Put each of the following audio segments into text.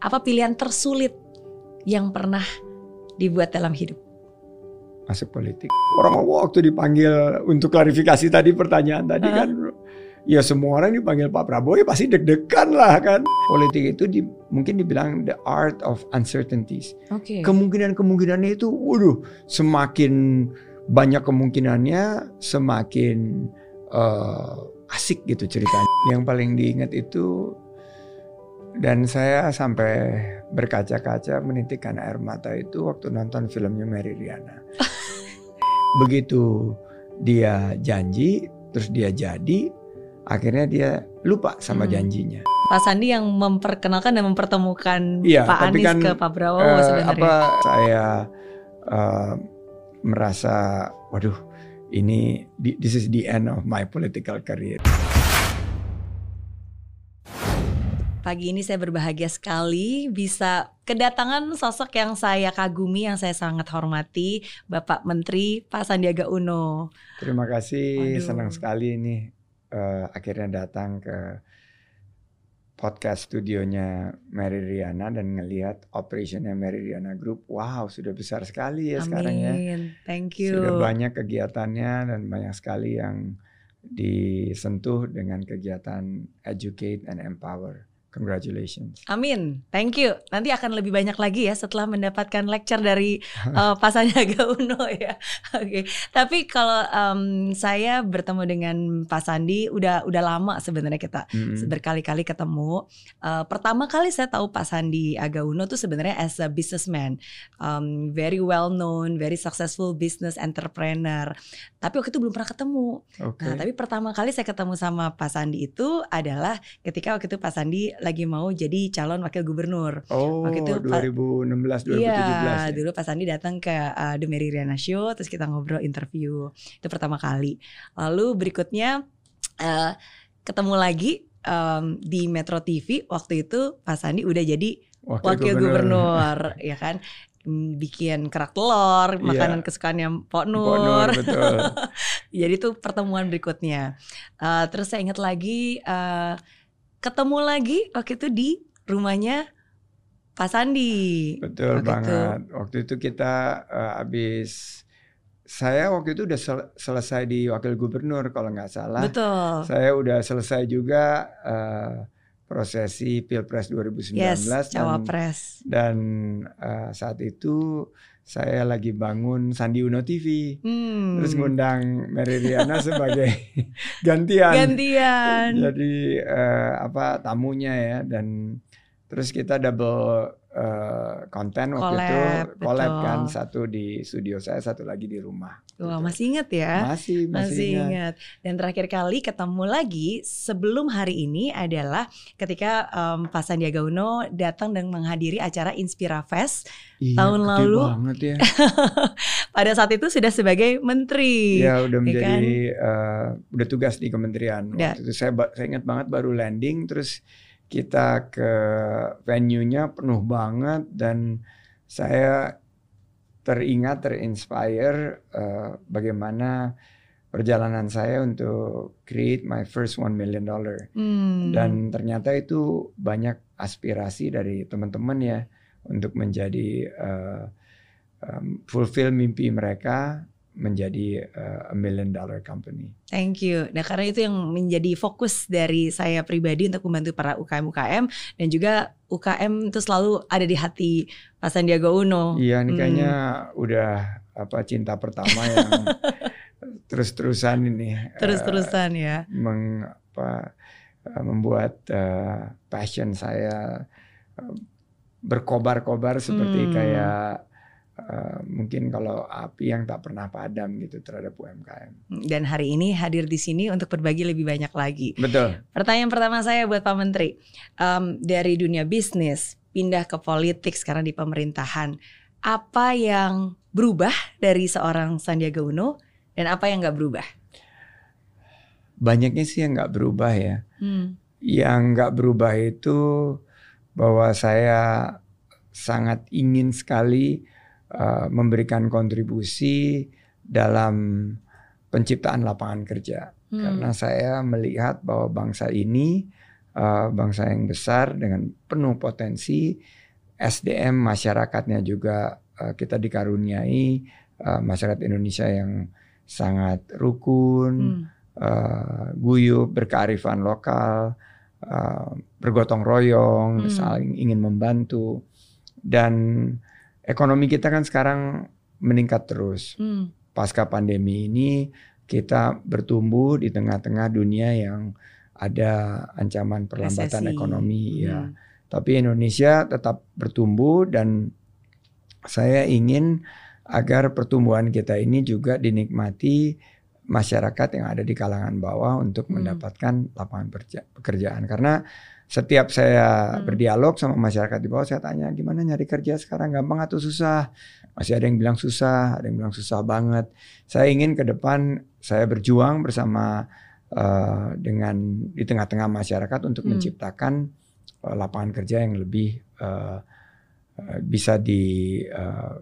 Apa pilihan tersulit yang pernah dibuat dalam hidup? Masuk politik. Orang waktu dipanggil untuk klarifikasi tadi pertanyaan tadi Hah? kan ya semua orang dipanggil Pak Prabowo ya pasti deg-degan lah kan. Politik itu di, mungkin dibilang the art of uncertainties. Oke. Kemungkinan-kemungkinannya itu waduh semakin banyak kemungkinannya semakin eh, asik gitu ceritanya. Yang paling diingat itu dan saya sampai berkaca-kaca menitikkan air mata itu waktu nonton filmnya Mary Riana. Begitu dia janji, terus dia jadi, akhirnya dia lupa sama Hmm. janjinya. Pak Sandi yang memperkenalkan dan mempertemukan Iya, Pak Anies kan, ke Pak Prabowo Eh, sebenarnya. apa saya eh, merasa, waduh, ini this is the end of my political career. Pagi ini saya berbahagia sekali bisa kedatangan sosok yang saya kagumi, yang saya sangat hormati, Bapak Menteri Pak Sandiaga Uno. Terima kasih, Waduh. senang sekali ini eh, akhirnya datang ke podcast studionya Mary Riana dan ngelihat operationnya Mary Riana Group. Wow, sudah besar sekali ya sekarang ya. Amin, thank you. Sudah banyak kegiatannya dan banyak sekali yang disentuh dengan kegiatan educate and empower. Congratulations. Amin, thank you. Nanti akan lebih banyak lagi ya setelah mendapatkan lecture dari uh, Pak Sandiaga Uno ya. Oke, tapi kalau um, saya bertemu dengan Pak Sandi udah udah lama sebenarnya kita Mm-mm. berkali-kali ketemu. Uh, pertama kali saya tahu Pak Sandi Aga Uno tuh sebenarnya as a businessman, um, very well known, very successful business entrepreneur. Tapi waktu itu belum pernah ketemu. Oke. Nah, tapi pertama kali saya ketemu sama Pak Sandi itu adalah ketika waktu itu Pak Sandi lagi mau jadi calon wakil gubernur. Oh, waktu itu Pak- 2016 2017 Iya, ya. dulu Pak Sandi datang ke uh, The Mary Riana Show, terus kita ngobrol interview. Itu pertama kali. Lalu berikutnya uh, ketemu lagi um, di Metro TV. Waktu itu Pak Sandi udah jadi wakil gubernur, ya kan? Mm, Bikin kerak telur, Iya. makanan kesukaannya Pok Pok Nur. Nur, betul. Jadi itu pertemuan berikutnya. Uh, terus saya ingat lagi uh, ketemu lagi waktu itu di rumahnya Pak Sandi. Betul Waktu itu. banget. Waktu itu kita eh, habis saya waktu itu udah sel- selesai di wakil gubernur kalau nggak salah. Betul. Saya udah selesai juga eh, prosesi Pilpres 2019 Yes, dan cawapres. dan eh, saat itu saya lagi bangun Sandi Uno TV. Hmm. Terus ngundang Mary Riana sebagai gantian. gantian. Jadi eh, apa tamunya ya dan terus kita double eh, konten waktu itu Collab, betul. kan satu di studio saya satu lagi di rumah. Wah, Gitu. masih ingat ya? masih masih, Masih ingat. ingat. Dan terakhir kali ketemu lagi sebelum hari ini adalah ketika em, Pak Sandiaga Uno datang dan menghadiri acara Inspira Fest. Iya, Tahun lalu. banget ya. Pada saat itu sudah sebagai menteri. ya udah ya menjadi kan? eh, udah tugas di kementerian. Waktu itu saya saya ingat banget baru landing terus kita ke venue-nya penuh banget dan saya teringat terinspire eh, bagaimana perjalanan saya untuk create my first one million dollar Hmm. dan ternyata itu banyak aspirasi dari teman-teman ya untuk menjadi eh, em, fulfill mimpi mereka menjadi eh, a million dollar company. Thank you. Nah karena itu yang menjadi fokus dari saya pribadi untuk membantu para UKM-UKM dan juga UKM itu selalu ada di hati Pak Sandiaga Uno. Iya, ini Hmm. kayaknya udah apa cinta pertama yang terus-terusan ini. Terus-terusan ya. meng, apa, eh, membuat eh, passion saya eh, berkobar-kobar seperti Hmm. kayak eh, mungkin kalau api yang tak pernah padam gitu terhadap UMKM. Dan hari ini hadir di sini untuk berbagi lebih banyak lagi. Betul. Pertanyaan pertama saya buat Pak Menteri, Em, dari dunia bisnis pindah ke politik sekarang di pemerintahan, apa yang berubah dari seorang Sandiaga Uno dan apa yang nggak berubah? Banyaknya sih yang nggak berubah ya. Hmm. Yang nggak berubah itu bahwa saya sangat ingin sekali uh, memberikan kontribusi dalam penciptaan lapangan kerja. Hmm. Karena saya melihat bahwa bangsa ini uh, bangsa yang besar dengan penuh potensi. SDM masyarakatnya juga uh, kita dikaruniai uh, masyarakat Indonesia yang sangat rukun, hmm. uh, guyup, berkearifan lokal, uh, bergotong royong, hmm. saling ingin membantu dan ekonomi kita kan sekarang meningkat terus. Hmm. Pasca pandemi ini kita bertumbuh di tengah-tengah dunia yang ada ancaman perlambatan Resesi. ekonomi ya. hmm. ya. Tapi Indonesia tetap bertumbuh dan saya ingin agar pertumbuhan kita ini juga dinikmati masyarakat yang ada di kalangan bawah untuk hmm. mendapatkan lapangan pekerjaan karena setiap saya hmm. berdialog sama masyarakat di bawah saya tanya gimana nyari kerja sekarang gampang atau susah masih ada yang bilang susah ada yang bilang susah banget saya ingin ke depan saya berjuang bersama uh, dengan di tengah-tengah masyarakat untuk hmm. menciptakan uh, lapangan kerja yang lebih uh, uh, bisa dimaknai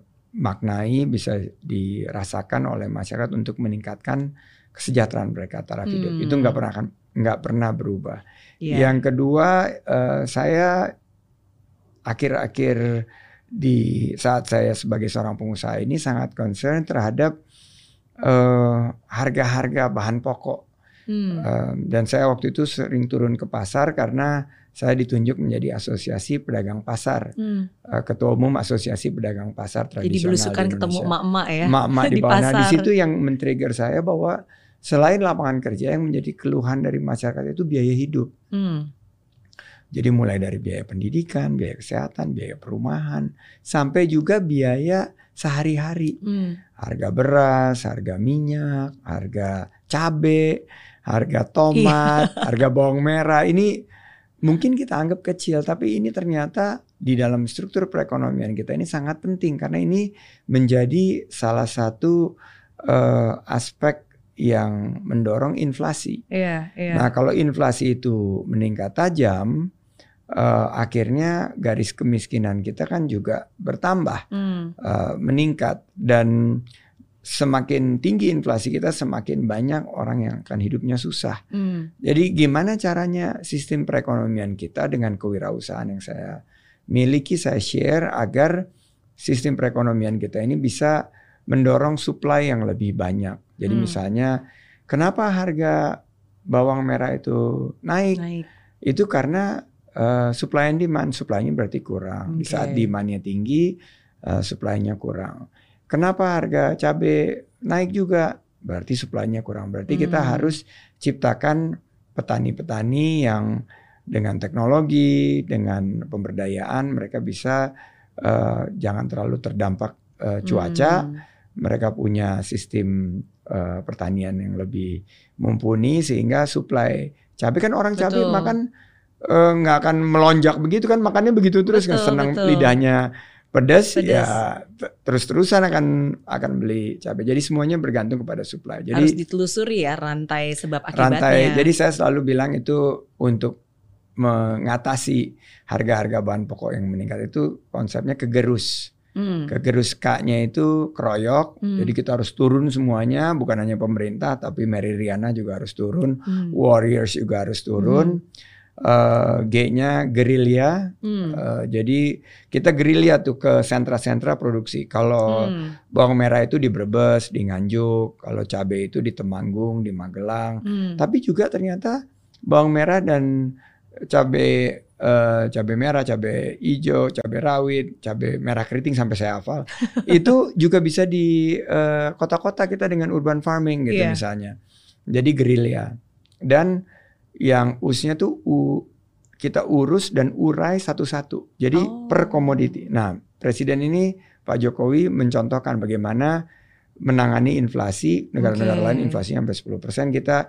bisa dirasakan oleh masyarakat untuk meningkatkan kesejahteraan mereka taraf hidup hmm. itu nggak pernah akan nggak pernah berubah. Yeah. Yang kedua, uh, saya akhir-akhir di saat saya sebagai seorang pengusaha ini sangat concern terhadap uh, harga-harga bahan pokok. Hmm. Uh, dan saya waktu itu sering turun ke pasar karena saya ditunjuk menjadi asosiasi pedagang pasar, hmm. uh, ketua umum asosiasi pedagang pasar tradisional. Jadi belusukan ketemu emak-emak ya. Emak-emak di, di pasar. Nah di situ yang men-trigger saya bahwa Selain lapangan kerja yang menjadi keluhan dari masyarakat itu biaya hidup. Hmm. Jadi mulai dari biaya pendidikan, biaya kesehatan, biaya perumahan, sampai juga biaya sehari-hari. Hmm. Harga beras, harga minyak, harga cabai, harga tomat, iya. harga bawang merah. Ini mungkin kita anggap kecil, tapi ini ternyata di dalam struktur perekonomian kita ini sangat penting karena ini menjadi salah satu uh, aspek yang mendorong inflasi. Iya, iya. Nah, kalau inflasi itu meningkat tajam, uh, akhirnya garis kemiskinan kita kan juga bertambah, hmm. uh, meningkat dan semakin tinggi inflasi kita semakin banyak orang yang akan hidupnya susah. Hmm. Jadi gimana caranya sistem perekonomian kita dengan kewirausahaan yang saya miliki saya share agar sistem perekonomian kita ini bisa mendorong supply yang lebih banyak. Jadi hmm. misalnya kenapa harga bawang merah itu naik? naik. Itu karena uh, supply and demand, supply-nya berarti kurang. Okay. Di saat demand-nya tinggi, uh, supply-nya kurang. Kenapa harga cabai naik juga? Berarti supply-nya kurang. Berarti hmm. kita harus ciptakan petani-petani yang dengan teknologi, dengan pemberdayaan mereka bisa uh, jangan terlalu terdampak uh, cuaca. Hmm. Mereka punya sistem uh, pertanian yang lebih mumpuni sehingga supply cabai kan orang cabai makan eh, nggak uh, akan melonjak begitu kan makannya begitu terus kan senang betul. lidahnya pedas, pedas. ya terus-terusan akan akan beli cabai. Jadi semuanya bergantung kepada supply. Jadi harus ditelusuri ya rantai sebab akibatnya. Rantai. Jadi saya selalu bilang itu untuk mengatasi harga-harga bahan pokok yang meningkat itu konsepnya kegerus. Hmm. Kegerus K-nya itu keroyok, hmm. jadi kita harus turun semuanya, bukan hanya pemerintah, tapi Mary Riana juga harus turun, hmm. Warriors juga harus turun. Hmm. Uh, G-nya gerilya, hmm. uh, jadi kita gerilya tuh ke sentra-sentra produksi. Kalau hmm. bawang merah itu di Brebes, di Nganjuk, kalau cabai itu di Temanggung, di Magelang. Hmm. Tapi juga ternyata bawang merah dan cabai uh, cabai merah, cabai hijau, cabai rawit, cabai merah keriting sampai saya hafal. itu juga bisa di uh, kota-kota kita dengan urban farming gitu yeah. misalnya. Jadi gerilya. Dan yang usnya tuh u, kita urus dan urai satu-satu. Jadi oh. per komoditi. Nah, presiden ini Pak Jokowi mencontohkan bagaimana menangani inflasi negara-negara okay. lain inflasi sampai 10% kita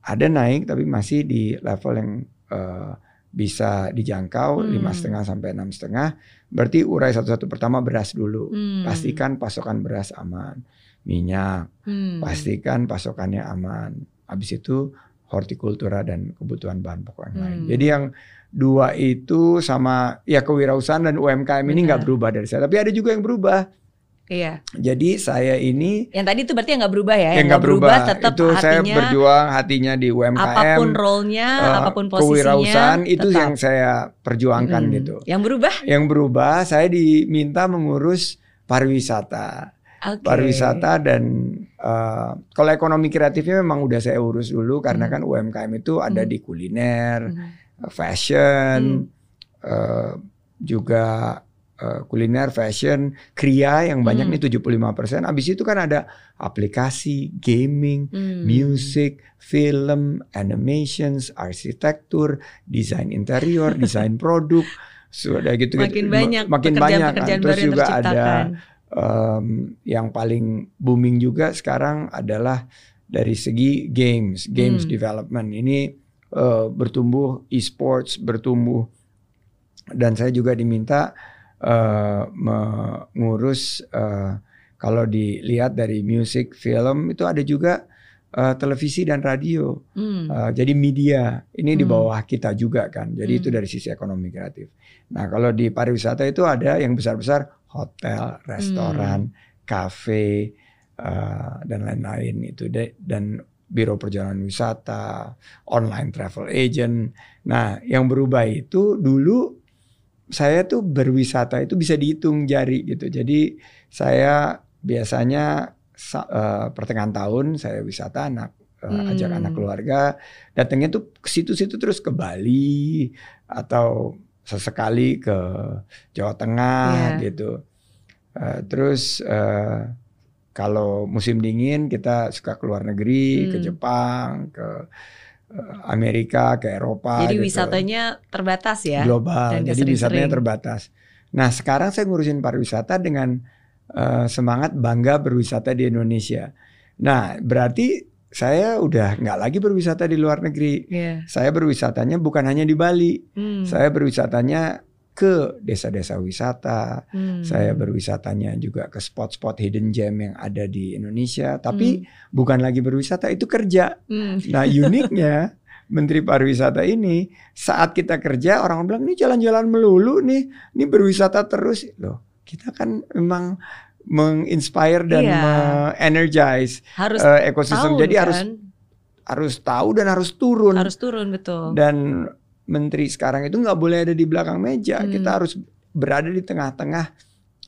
ada naik tapi masih di level yang uh, bisa dijangkau hmm. lima setengah sampai enam setengah berarti urai satu-satu pertama beras dulu hmm. pastikan pasokan beras aman minyak hmm. pastikan pasokannya aman habis itu hortikultura dan kebutuhan bahan pokok yang hmm. lain jadi yang dua itu sama ya kewirausahaan dan UMKM ini nggak berubah dari saya tapi ada juga yang berubah Iya. Jadi saya ini Yang tadi itu berarti yang nggak berubah ya? yang nggak berubah, tetap itu saya hatinya berjuang hatinya di UMKM, apa pun role-nya, eh, apa pun posisinya. kewirausahaan itu tetap. yang saya perjuangkan Mm-mm. gitu. Yang berubah? Yang berubah saya diminta mengurus pariwisata. Oke. pariwisata dan eh, kalau ekonomi kreatifnya memang udah saya urus dulu karena Hmm. kan UMKM itu ada Hmm. di kuliner, Hmm. fashion, eh, juga eh, kuliner, fashion, kria yang banyak Hmm. nih 75%. Habis itu kan ada aplikasi, gaming, Hmm. music, film, animations, arsitektur, desain interior, desain produk, sudah gitu Makin banyak makin banyak kan. Terus juga ada em, yang paling booming juga sekarang adalah dari segi games, games Hmm. development. Ini eh, bertumbuh e-sports, bertumbuh dan saya juga diminta eh, mengurus eh, kalau dilihat dari music, film itu ada juga eh, televisi dan radio. Hmm. Uh, jadi media ini di Hmm. bawah kita juga kan. Jadi itu Hmm. dari sisi ekonomi kreatif. Nah kalau di pariwisata itu ada yang besar-besar hotel, restoran, kafe uh, dan lain-lain itu dan biro perjalanan wisata, online travel agent. Nah yang berubah itu dulu saya tuh berwisata itu bisa dihitung jari gitu. Jadi saya biasanya sa- eh, pertengahan tahun saya wisata anak eh, ajak Hmm. anak keluarga datangnya tuh ke situ-situ terus ke Bali atau sesekali ke Jawa Tengah Iya. gitu. Eh, terus eh, kalau musim dingin kita suka keluar negeri ke Hmm. Jepang, ke Amerika, ke Eropa. Jadi gitu wisatanya terbatas ya. global. Dan Jadi wisatanya terbatas. Nah, sekarang saya ngurusin pariwisata dengan eh, semangat bangga berwisata di Indonesia. Nah, berarti saya udah nggak lagi berwisata di luar negeri. Iya. Saya berwisatanya bukan hanya di Bali. Hmm. Saya berwisatanya ke desa-desa wisata. Hmm. Saya berwisatanya juga ke spot-spot hidden gem yang ada di Indonesia. Tapi Hmm. bukan lagi berwisata, itu kerja. Hmm. Nah uniknya Menteri Pariwisata ini saat kita kerja orang bilang ini jalan-jalan melulu nih, ini berwisata terus loh. Kita kan memang menginspire dan Iya. energize harus eh, ekosistem. tahu Jadi kan? harus harus tahu dan harus turun. harus turun betul. Dan menteri sekarang itu nggak boleh ada di belakang meja. Hmm. Kita harus berada di tengah-tengah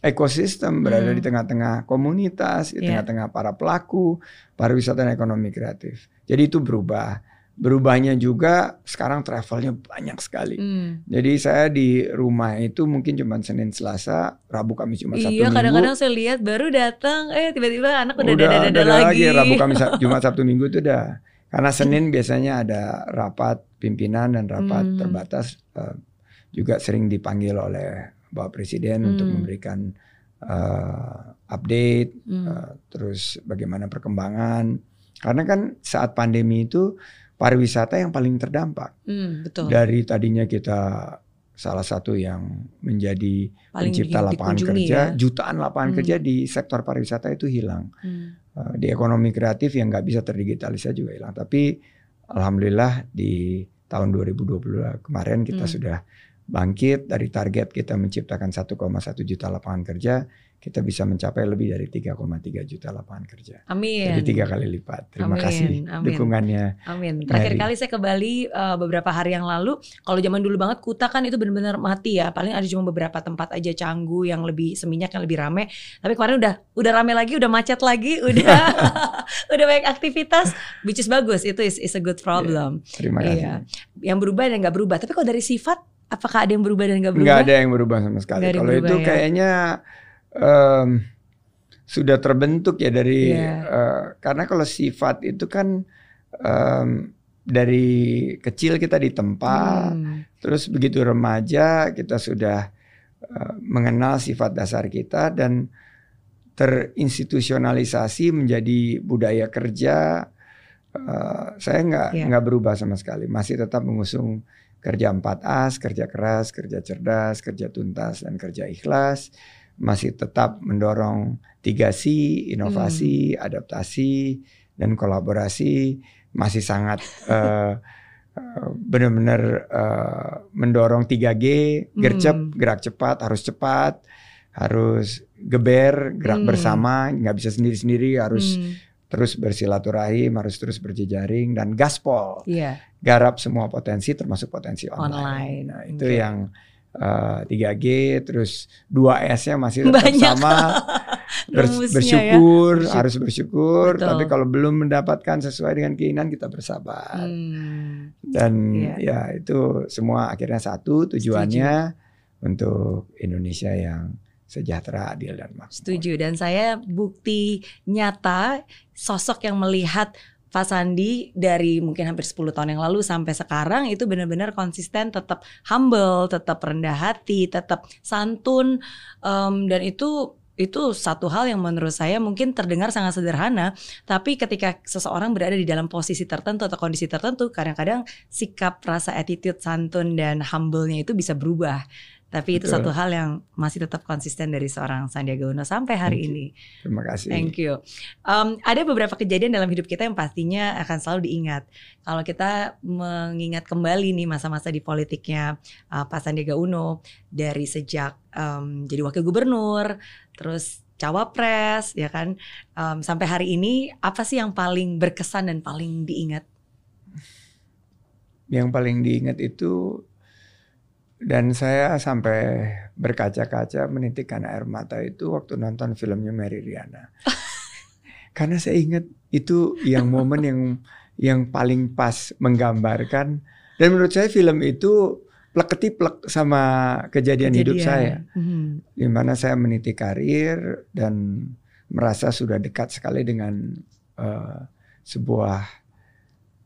ekosistem, berada Hmm. di tengah-tengah komunitas, di Iya. tengah-tengah para pelaku pariwisata dan ekonomi kreatif. Jadi itu berubah. Berubahnya juga sekarang travelnya banyak sekali. Hmm. Jadi saya di rumah itu mungkin cuma Senin, Selasa, Rabu, Kamis cuma Sabtu Iya Minggu. kadang-kadang saya lihat baru datang, eh tiba-tiba anak udah udah dada-dada udah lagi. Rabu, Kamis, Jumat, Sabtu, Minggu itu udah. Karena Senin biasanya ada rapat pimpinan dan rapat Hmm. terbatas eh, juga sering dipanggil oleh Bapak Presiden untuk Hmm. memberikan eh, update, Hmm. eh, terus bagaimana perkembangan. Karena kan saat pandemi itu pariwisata yang paling terdampak. Hmm, betul. Dari tadinya kita salah satu yang menjadi Paling pencipta lapangan kerja, ya. jutaan lapangan Hmm. kerja di sektor pariwisata itu hilang. Hmm. Eh, di ekonomi kreatif yang nggak bisa terdigitalisasi juga hilang. Tapi alhamdulillah di tahun 2022 kemarin kita Hmm. sudah bangkit dari target kita menciptakan 1,1 juta lapangan kerja, kita bisa mencapai lebih dari 3,3 juta lapangan kerja. Amin. Jadi tiga kali lipat. Terima Amin, kasih amin. dukungannya. Amin. Terakhir Mary. kali saya ke Bali eh, beberapa hari yang lalu. Kalau zaman dulu banget Kuta kan itu benar-benar mati ya. Paling ada cuma beberapa tempat aja Canggu yang lebih seminyak yang lebih rame. Tapi kemarin udah udah rame lagi, udah macet lagi, udah udah banyak aktivitas. Which is bagus. Itu is, is a good problem. Terima kasih. Iya. Yang berubah dan nggak berubah. Tapi kalau dari sifat, apakah ada yang berubah dan nggak berubah? Nggak ada yang berubah sama sekali. Kalau itu ya. kayaknya em, sudah terbentuk ya dari Iya. eh, karena kalau sifat itu kan em, dari kecil kita ditempa, Hmm. terus begitu remaja kita sudah eh, mengenal sifat dasar kita dan terinstitusionalisasi menjadi budaya kerja. Eh, saya nggak Iya. nggak berubah sama sekali, masih tetap mengusung kerja 4 As, kerja keras, kerja cerdas, kerja tuntas dan kerja ikhlas. Masih tetap mendorong 3C, inovasi, adaptasi dan kolaborasi. Masih sangat eh, benar-benar eh, mendorong 3G, gercep, Hmm. gerak cepat, harus cepat. harus geber, gerak Hmm. bersama, nggak bisa sendiri-sendiri, harus Hmm, terus bersilaturahim, harus terus berjejaring dan gaspol, Iya. garap semua potensi termasuk potensi online. Online, Nah, itu oke. yang eh, 3G terus 2S-nya masih tetap Banyak sama. Bers- ya. bersyukur, Bersyukur. harus bersyukur, Betul. tapi kalau belum mendapatkan sesuai dengan keinginan kita bersabar. Hmm, Dan Iya. ya itu semua akhirnya satu tujuannya untuk Indonesia yang sejahtera, adil dan makmur. Setuju dan saya bukti nyata sosok yang melihat Pak Sandi dari mungkin hampir 10 tahun yang lalu sampai sekarang itu benar-benar konsisten tetap humble, tetap rendah hati, tetap santun em, dan itu itu satu hal yang menurut saya mungkin terdengar sangat sederhana, tapi ketika seseorang berada di dalam posisi tertentu atau kondisi tertentu, kadang-kadang sikap, rasa attitude, santun dan humble-nya itu bisa berubah. Tapi itu Betul. satu hal yang masih tetap konsisten dari seorang Sandiaga Uno sampai hari Thank ini. Terima kasih. Thank you. Um, ada beberapa kejadian dalam hidup kita yang pastinya akan selalu diingat. Kalau kita mengingat kembali nih masa-masa di politiknya uh, Pak Sandiaga Uno dari sejak um, jadi wakil gubernur, terus cawapres, ya kan, um, sampai hari ini apa sih yang paling berkesan dan paling diingat? Yang paling diingat itu dan saya sampai berkaca-kaca menitikkan air mata itu waktu nonton filmnya Mary Riana. Karena saya ingat itu yang momen yang yang paling pas menggambarkan dan menurut saya film itu plek-ketiplek sama kejadian, hidup saya. Mhm. di mana saya meniti karir dan merasa sudah dekat sekali dengan eh, sebuah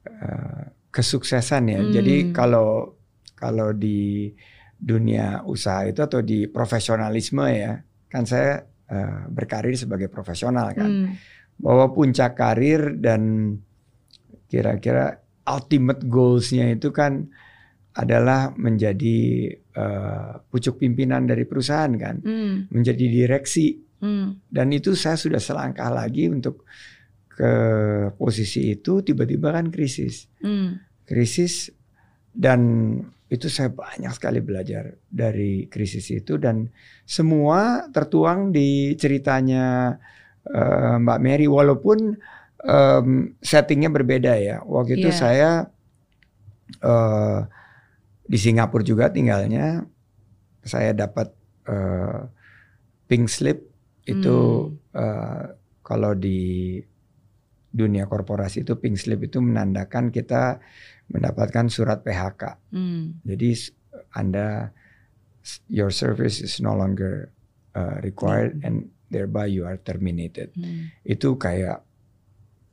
eh, kesuksesan ya. Hmm. Jadi kalau kalau di dunia usaha itu atau di profesionalisme ya, kan saya eh, berkarir sebagai profesional kan. Hmm. Bahwa puncak karir dan kira-kira ultimate goalsnya itu kan adalah menjadi eh, pucuk pimpinan dari perusahaan kan Hmm. menjadi direksi Hmm. dan itu saya sudah selangkah lagi untuk ke posisi itu tiba-tiba kan krisis Hmm. krisis dan itu saya banyak sekali belajar dari krisis itu dan semua tertuang di ceritanya eh, Mbak Mary. Walaupun em, settingnya berbeda ya. Waktu itu Iya. saya eh, di Singapura juga tinggalnya saya dapat eh, pink slip. Itu eh, kalau di dunia korporasi itu pink slip itu menandakan kita mendapatkan surat PHK. Hmm. Jadi Anda your service is no longer uh, required Hmm. and thereby you are terminated. Hmm. Itu kayak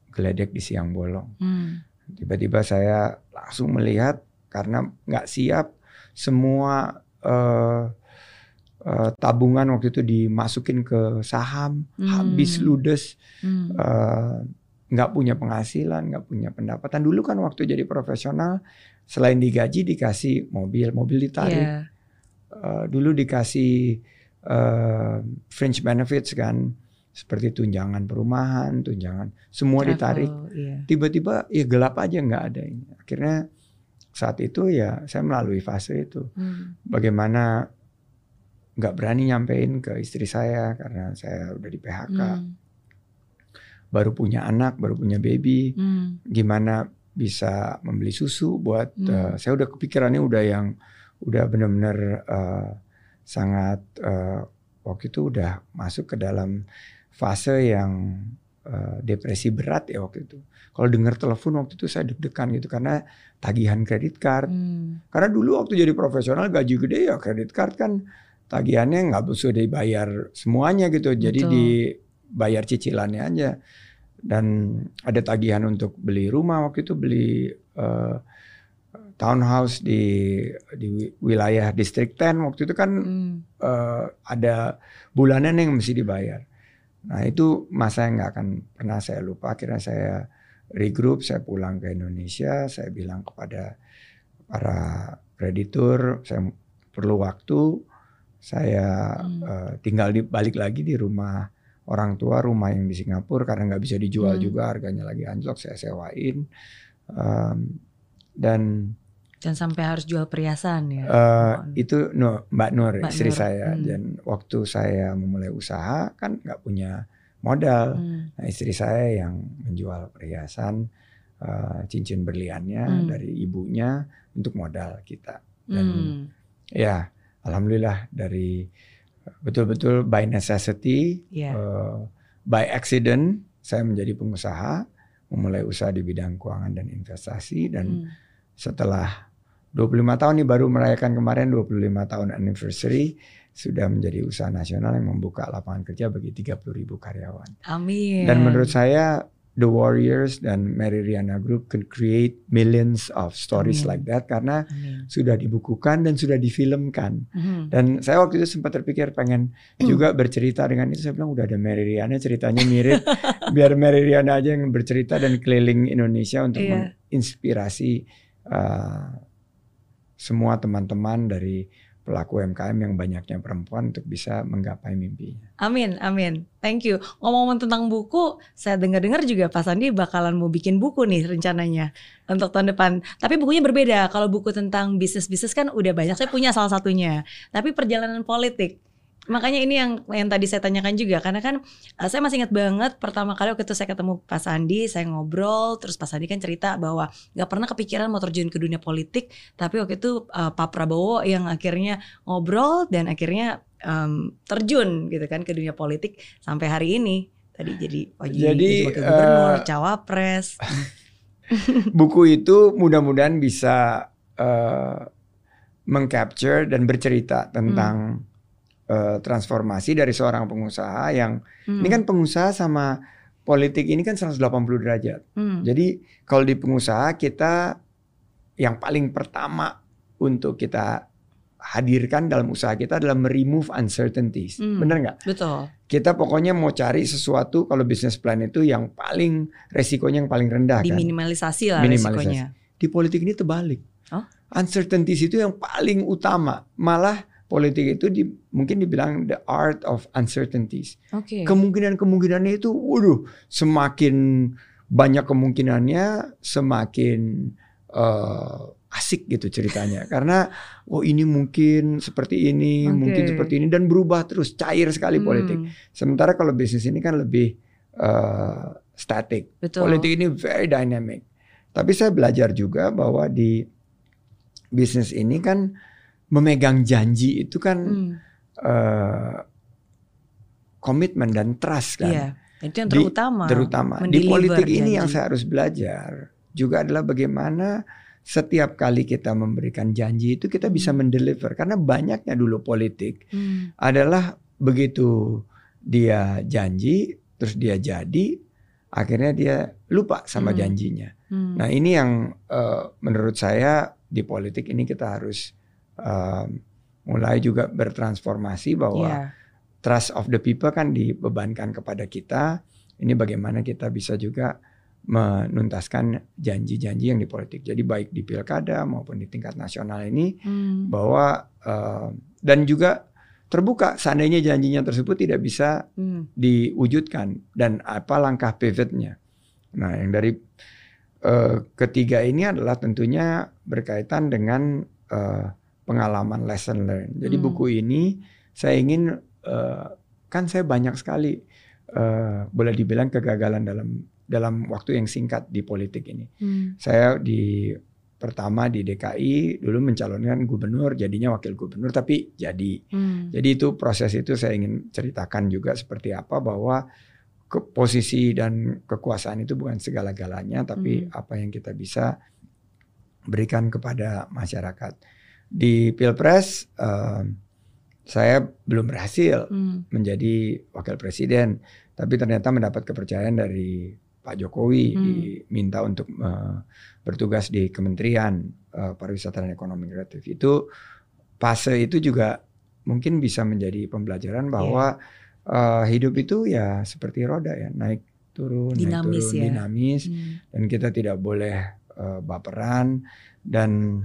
geledek di siang bolong. Hmm. Tiba-tiba saya langsung melihat karena nggak siap semua eh, eh, tabungan waktu itu dimasukin ke saham, habis Hmm. ludes, Hmm. eh, nggak punya penghasilan, nggak punya pendapatan. Dulu kan waktu jadi profesional, selain digaji dikasih mobil, mobil ditarik. Iya. Eh, dulu dikasih eh, fringe benefits kan, seperti tunjangan perumahan, tunjangan, semua Travel, ditarik. iya. Tiba-tiba ya gelap aja nggak ada ini. Akhirnya saat itu ya saya melalui fase itu. Hmm. Bagaimana nggak berani nyampein ke istri saya karena saya udah di PHK, Hmm. Baru punya anak, baru punya baby. Hmm. gimana bisa membeli susu buat Hmm. eh, saya udah kepikirannya udah yang udah benar-benar eh, sangat eh, waktu itu udah masuk ke dalam fase yang eh, depresi berat ya waktu itu. Kalau dengar telepon waktu itu saya deg-degan gitu karena tagihan kredit card. Hmm. Karena dulu waktu jadi profesional gaji gede ya kredit card kan tagihannya nggak bisa dibayar semuanya gitu. Jadi Betul. Dibayar cicilannya aja. Dan ada tagihan untuk beli rumah waktu itu beli eh, townhouse di di wilayah distrik 10 waktu itu kan Hmm. eh, ada bulanan yang mesti dibayar. Nah itu masa yang nggak akan pernah saya lupa. Akhirnya saya regroup, saya pulang ke Indonesia, saya bilang kepada para kreditur, saya perlu waktu, saya Hmm. eh, tinggal di balik lagi di rumah orang tua, rumah yang di Singapura karena nggak bisa dijual Hmm. juga, harganya lagi anjlok, saya sewain. Em, dan Dan sampai harus jual perhiasan ya. Uh, itu no, Mbak Nur Mbak istri Nur, saya hmm. dan waktu saya memulai usaha kan nggak punya modal. Hmm. Nah, istri saya yang menjual perhiasan uh, cincin berliannya Hmm. dari ibunya untuk modal kita. Dan Hmm. ya alhamdulillah dari betul-betul by necessity, Ya. uh, by accident saya menjadi pengusaha, memulai usaha di bidang keuangan dan investasi dan Hmm. setelah 25 tahun nih baru merayakan kemarin 25 tahun anniversary sudah menjadi usaha nasional yang membuka lapangan kerja bagi 30 ribu karyawan. Amin. Dan menurut saya The Warriors dan Mary Riana Group can create millions of stories Amin. like that karena Amin. sudah dibukukan dan sudah difilmkan. Hmm. Dan saya waktu itu sempat terpikir pengen juga bercerita dengan itu. Saya bilang udah ada Mary Riana ceritanya mirip. Biar Mary Riana aja yang bercerita dan keliling Indonesia untuk Iya. menginspirasi uh, semua teman-teman dari pelaku UMKM yang banyaknya perempuan untuk bisa menggapai mimpinya. Amin, amin. Thank you. Ngomong-ngomong tentang buku, saya dengar-dengar juga Pak Sandi bakalan mau bikin buku nih rencananya untuk tahun depan. Tapi bukunya berbeda. Kalau buku tentang bisnis-bisnis kan udah banyak. Saya punya salah satunya. Tapi perjalanan politik. Makanya ini yang yang tadi saya tanyakan juga karena kan eh, saya masih ingat banget pertama kali waktu itu saya ketemu Pak Sandi, saya ngobrol, terus Pak Sandi kan cerita bahwa nggak pernah kepikiran mau terjun ke dunia politik, tapi waktu itu eh, Pak Prabowo yang akhirnya ngobrol dan akhirnya em, terjun gitu kan ke dunia politik sampai hari ini. Tadi jadi Oji, Jadi, wakil gubernur, eh, cawapres. Buku itu mudah-mudahan bisa uh, mengcapture dan bercerita tentang uh, transformasi dari seorang pengusaha yang Hmm, ini kan pengusaha sama politik ini kan 180 derajat. hmm, Jadi kalau di pengusaha kita yang paling pertama untuk kita hadirkan dalam usaha kita adalah remove uncertainties. Hmm. Bener nggak? betul. Kita pokoknya mau cari sesuatu kalau business plan itu yang paling resikonya yang paling rendah kan. Diminimalisasi lah Minimalisasi. resikonya. Di politik ini terbalik. Oh? Uncertainties itu yang paling utama. Malah politik itu di, mungkin dibilang the art of uncertainties. Oke. Kemungkinan-kemungkinannya itu, waduh, semakin banyak kemungkinannya, semakin eh, asik gitu ceritanya. Karena, oh ini mungkin seperti ini, Oke. mungkin seperti ini, dan berubah terus, cair sekali politik. Hmm, Sementara kalau bisnis ini kan lebih static. betul. Politik ini very dynamic. Tapi saya belajar juga bahwa di bisnis ini kan memegang janji itu kan Hmm, eh, komitmen dan trust kan. Iya. Itu yang Di- terutama. Terutama di politik ini yang janji. saya harus belajar juga adalah bagaimana setiap kali kita memberikan janji itu kita bisa Hmm. mendeliver karena banyaknya dulu politik Hmm, adalah begitu dia janji terus dia jadi akhirnya dia lupa sama Hmm. janjinya. hmm. Nah ini yang eh, menurut saya di politik ini kita harus eh, mulai juga bertransformasi bahwa Iya. trust of the people kan dibebankan kepada kita. Ini bagaimana kita bisa juga menuntaskan janji-janji yang di politik. Jadi baik di pilkada maupun di tingkat nasional ini Hmm, bahwa eh, dan juga terbuka seandainya janjinya tersebut tidak bisa hmm. diwujudkan dan apa langkah pivotnya. Nah, yang dari eh, ketiga ini adalah tentunya berkaitan dengan eh, pengalaman lesson learned. Jadi Hmm. buku ini saya ingin eh, kan saya banyak sekali eh, boleh dibilang kegagalan dalam dalam waktu yang singkat di politik ini. Hmm. Saya di pertama di DKI dulu mencalonkan gubernur, jadinya wakil gubernur tapi jadi. Hmm. Jadi itu proses itu saya ingin ceritakan juga seperti apa bahwa ke posisi dan kekuasaan itu bukan segala-galanya tapi Hmm. apa yang kita bisa berikan kepada masyarakat. Di Pilpres eh, saya belum berhasil Hmm. menjadi wakil presiden tapi ternyata mendapat kepercayaan dari Pak Jokowi Hmm. diminta untuk eh, bertugas di Kementerian eh, Pariwisata dan Ekonomi Kreatif. Itu fase itu juga mungkin bisa menjadi pembelajaran bahwa eh, hidup itu ya seperti roda ya, naik turun, Dinamis naik turun, ya. dinamis Hmm. dan kita tidak boleh eh, baperan dan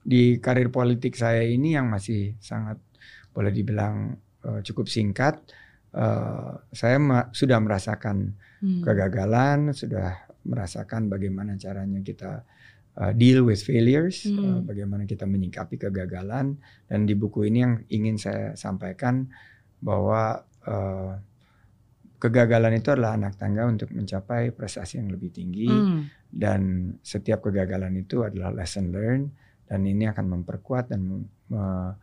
di karir politik saya ini yang masih sangat boleh dibilang eh, cukup singkat eh, saya ma- sudah merasakan Hmm. kegagalan sudah merasakan bagaimana caranya kita uh, deal with failures, Hmm. uh, bagaimana kita menyikapi kegagalan dan di buku ini yang ingin saya sampaikan bahwa uh, kegagalan itu adalah anak tangga untuk mencapai prestasi yang lebih tinggi Hmm. dan setiap kegagalan itu adalah lesson learned dan ini akan memperkuat dan mem- me-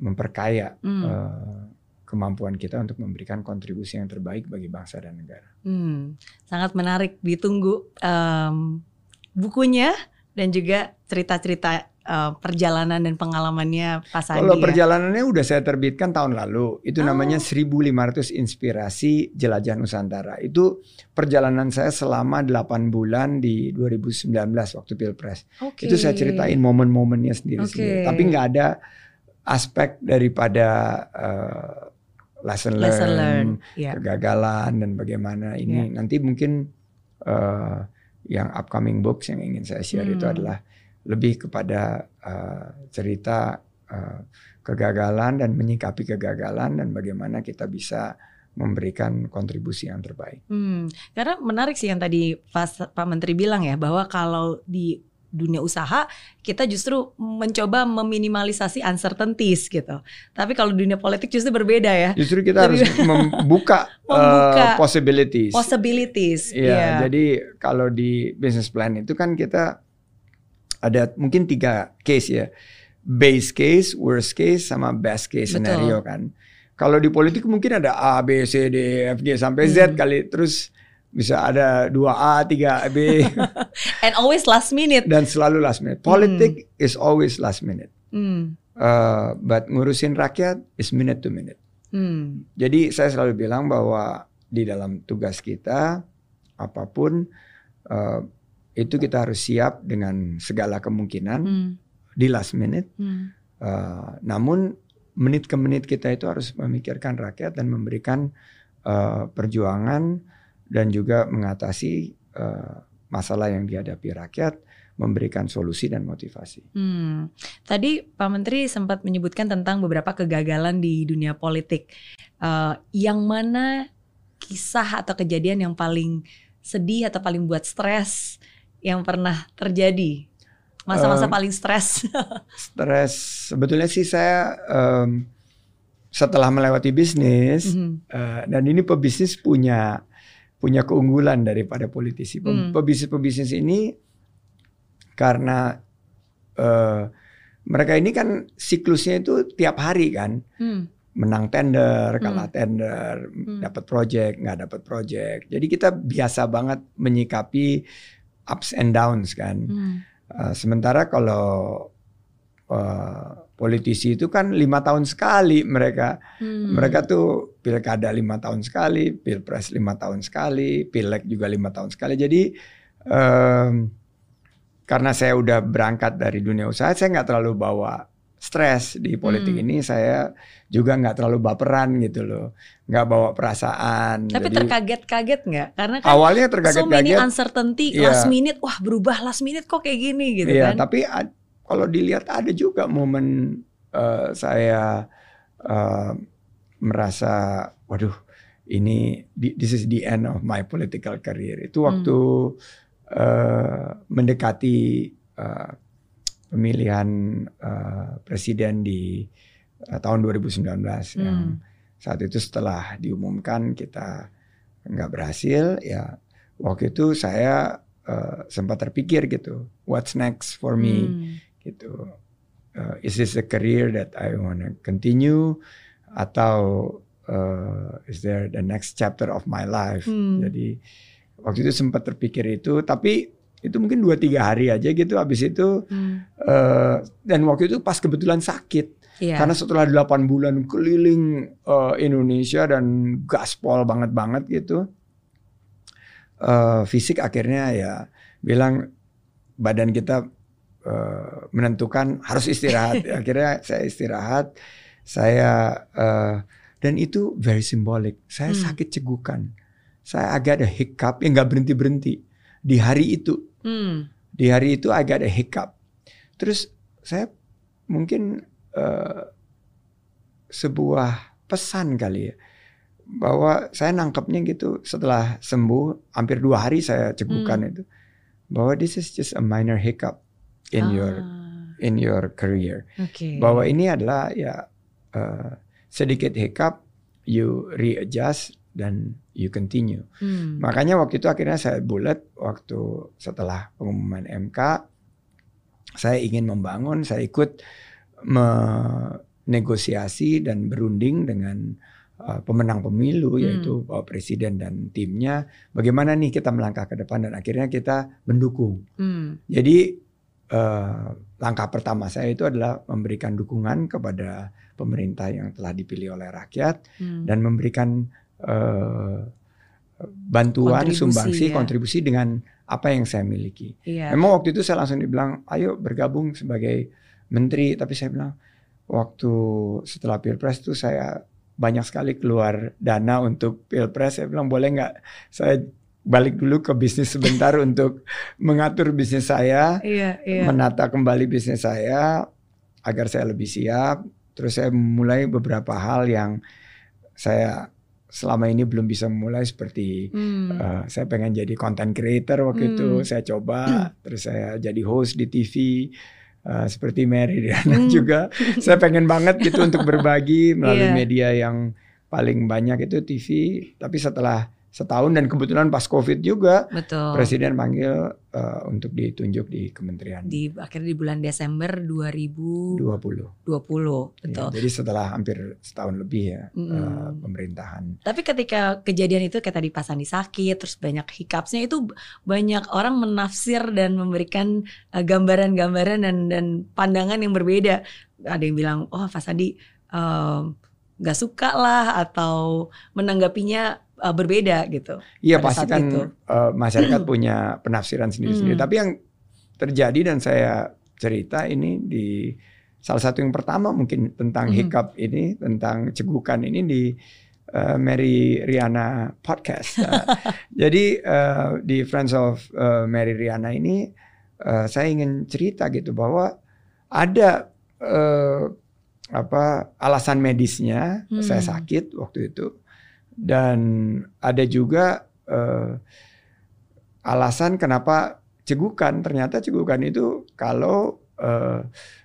memperkaya Hmm. uh, kemampuan kita untuk memberikan kontribusi yang terbaik bagi bangsa dan negara. Hmm, sangat menarik. Ditunggu em, bukunya dan juga cerita-cerita eh, perjalanan dan pengalamannya Pak Sandi. Kalau ya. perjalanannya udah saya terbitkan tahun lalu. Itu Oh. namanya 1500 inspirasi jelajah Nusantara. Itu perjalanan saya selama 8 bulan di 2019 waktu Pilpres. Oke. Itu saya ceritain momen-momennya sendiri-sendiri. Tapi nggak ada aspek daripada uh, lesson, Lesson learn, learn. Ya. kegagalan dan bagaimana ini. Nanti mungkin uh, yang upcoming books yang ingin saya share itu Hmm. adalah lebih kepada uh, cerita uh, kegagalan dan menyikapi kegagalan dan bagaimana kita bisa memberikan kontribusi yang terbaik. Hmm, karena menarik sih yang tadi Pak, Pak Menteri bilang ya bahwa kalau di dunia usaha kita justru mencoba meminimalisasi uncertainties gitu. Tapi kalau dunia politik justru berbeda ya. Justru kita harus membuka, Membuka uh, possibilities. Possibilities. Iya, Iya. jadi kalau di business plan itu kan kita ada mungkin tiga case ya. Base case, worst case, sama best case Betul. scenario kan. Kalau di politik mungkin ada A, B, C, D, F, G sampai Z Hmm. kali. Terus bisa ada 2A, 3B And always last minute. dan selalu last minute. Politik is always last minute. Hmm. Uh, but ngurusin rakyat is minute to minute. Hmm. Jadi saya selalu bilang bahwa di dalam tugas kita apa pun eh, itu kita harus siap dengan segala kemungkinan Hmm. di last minute. Hmm. Eh, namun menit ke menit kita itu harus memikirkan rakyat dan memberikan eh, perjuangan dan juga mengatasi eh, masalah yang dihadapi rakyat, memberikan solusi dan motivasi. Hmm. Tadi Pak Menteri sempat menyebutkan tentang beberapa kegagalan di dunia politik. Eh, yang mana kisah atau kejadian yang paling sedih atau paling buat stres yang pernah terjadi? Masa-masa Em, paling stres. Stres sebetulnya sih saya em, setelah melewati bisnis Mhm. Eh, dan ini pebisnis punya punya keunggulan daripada politisi. Hmm. Pebisnis-pebisnis ini karena eh, mereka ini kan siklusnya itu tiap hari kan, Hmm. menang tender, Hmm. kalah tender, Hmm. dapat project, nggak dapat project. Jadi kita biasa banget menyikapi ups and downs kan. Hmm. Eh, sementara kalau eh, politisi itu kan lima tahun sekali mereka Hmm. mereka tuh pilkada lima tahun sekali, pilpres lima tahun sekali, pileg juga lima tahun sekali. Jadi em, karena saya udah berangkat dari dunia usaha, saya nggak terlalu bawa stres di politik Hmm. ini. Saya juga nggak terlalu baperan gitu loh, nggak bawa perasaan. Tapi Jadi terkaget-kaget nggak? Karena kan awalnya so many terkaget-kaget. uncertainty, Iya. last minute, wah berubah last minute kok kayak gini gitu Iya, kan? tapi ad- kalau dilihat ada juga momen eh, saya eh, merasa, waduh, ini this is the end of my political career. Itu Hmm. waktu eh, mendekati eh, pemilihan eh, presiden di eh, tahun 2019 yang Hmm. saat itu setelah diumumkan kita nggak berhasil ya waktu itu saya eh, sempat terpikir gitu what's next for me Hmm. gitu Uh, is this a career that I wanna continue atau uh, is there the next chapter of my life Hmm. jadi waktu itu sempat terpikir itu tapi itu mungkin dua tiga hari aja gitu habis itu Hmm. uh, dan waktu itu pas kebetulan sakit Iya. karena setelah 8 bulan keliling uh, Indonesia dan gaspol banget banget gitu uh, fisik akhirnya ya bilang badan kita uh, menentukan harus istirahat akhirnya saya istirahat saya uh, dan itu very symbolic saya Hmm. sakit cegukan saya agak ada hiccup yang nggak berhenti berhenti di hari itu Hmm. di hari itu agak ada hiccup. Terus saya mungkin eh, sebuah pesan kali ya bahwa saya nangkepnya gitu setelah sembuh hampir dua hari saya cegukan Hmm. itu bahwa this is just a minor hiccup. in Ah, your in your career. Oke. Bahwa ini adalah ya uh, sedikit hiccup, you readjust dan you continue. Hmm. Makanya waktu itu akhirnya saya bulat waktu setelah pengumuman MK saya ingin membangun, saya ikut menegosiasi dan berunding dengan uh, pemenang pemilu Hmm. yaitu Bapak Presiden dan timnya bagaimana nih kita melangkah ke depan dan akhirnya kita mendukung. Hmm. Jadi uh, langkah pertama saya itu adalah memberikan dukungan kepada pemerintah yang telah dipilih oleh rakyat Hmm. dan memberikan eh, bantuan Kontribusi, sumbangsi ya. kontribusi dengan apa yang saya miliki. Iya. Memang waktu itu saya langsung dibilang, ayo bergabung sebagai menteri. Tapi saya bilang waktu setelah pilpres itu saya banyak sekali keluar dana untuk pilpres. Saya bilang boleh nggak saya balik dulu ke bisnis sebentar untuk mengatur bisnis saya Iya, iya. menata kembali bisnis saya agar saya lebih siap. Terus saya mulai beberapa hal yang saya selama ini belum bisa mulai seperti Hmm. eh, saya pengen jadi content creator waktu itu Hmm. saya coba terus saya jadi host di TV eh, seperti Mary Riana Hmm. juga saya pengen banget gitu untuk berbagi melalui Iya. media yang paling banyak itu TV tapi setelah setahun dan kebetulan pas COVID juga Betul. presiden panggil eh, untuk ditunjuk di kementerian di akhirnya di bulan Desember 2020. 20 Betul. Ya, jadi setelah hampir setahun lebih ya Mm-mm. eh, pemerintahan. Tapi ketika kejadian itu kayak tadi Pak Sandi sakit, terus banyak hiccups-nya itu banyak orang menafsir dan memberikan eh, gambaran-gambaran dan dan pandangan yang berbeda. Ada yang bilang, oh Pak Sandi em, nggak suka lah atau menanggapinya eh, berbeda gitu. Iya pasti kan itu. eh, masyarakat punya penafsiran sendiri-sendiri. Hmm. Tapi yang terjadi dan saya cerita ini di salah satu yang pertama mungkin tentang Hmm. hiccup ini, tentang cegukan ini di eh, Mary Riana podcast. Eh, jadi eh, di Friends of eh, Mary Riana ini eh, saya ingin cerita gitu bahwa ada eh, apa alasan medisnya Hmm. saya sakit waktu itu dan ada juga eh, alasan kenapa cegukan ternyata cegukan itu kalau eh,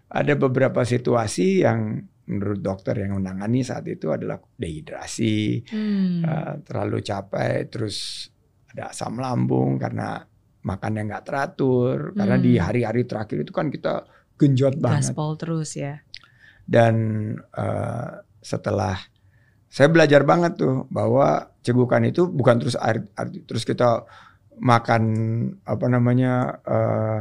ada beberapa situasi yang menurut dokter yang menangani saat itu adalah dehidrasi Hmm. eh, terlalu capek terus ada asam lambung karena makannya nggak teratur karena di Hmm. hari-hari terakhir itu kan kita genjot banget Gaspol terus ya. Dan eh, setelah saya belajar banget tuh bahwa cegukan itu bukan terus air, air- terus kita makan apa namanya eh,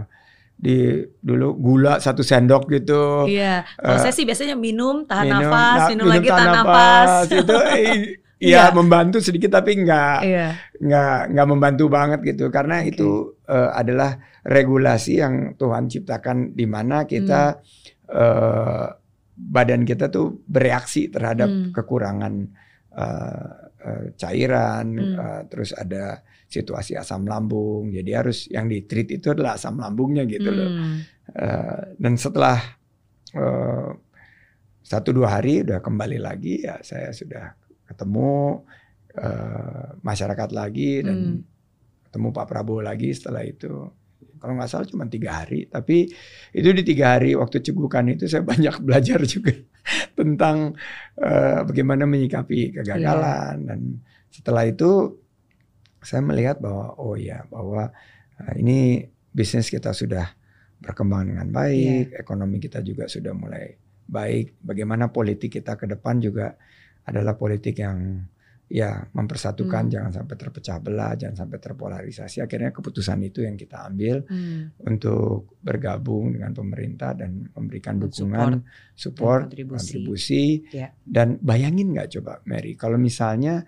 di dulu gula satu sendok gitu Iya. Kalau Eh, saya sih biasanya minum, tahan minum, nafas, na- minum, lagi tahan nafas. nafas. itu eh, Iya. ya membantu sedikit tapi nggak Iya. nggak nggak membantu banget gitu karena Oke. itu eh, adalah regulasi yang Tuhan ciptakan di mana kita Hmm. eh, badan kita tuh bereaksi terhadap Hmm. kekurangan eh, eh, cairan Hmm. eh, terus ada situasi asam lambung jadi harus yang di treat itu adalah asam lambungnya gitu loh Hmm. Eh, dan setelah eh, satu dua hari udah kembali lagi ya saya sudah ketemu eh, masyarakat lagi dan Hmm. ketemu Pak Prabowo lagi setelah itu kalau nggak salah cuma tiga hari tapi itu di tiga hari waktu cegukan itu saya banyak belajar juga tentang eh, bagaimana menyikapi kegagalan. Dan setelah itu saya melihat bahwa oh ya bahwa eh, ini bisnis kita sudah berkembang dengan baik, ekonomi kita juga sudah mulai baik. Bagaimana politik kita ke depan juga adalah politik yang ya mempersatukan, Hmm. jangan sampai terpecah belah, jangan sampai terpolarisasi. Akhirnya keputusan itu yang kita ambil Hmm. untuk bergabung dengan pemerintah dan memberikan dukungan, support, dan kontribusi. kontribusi. Ya. Dan bayangin nggak coba, Mary, kalau misalnya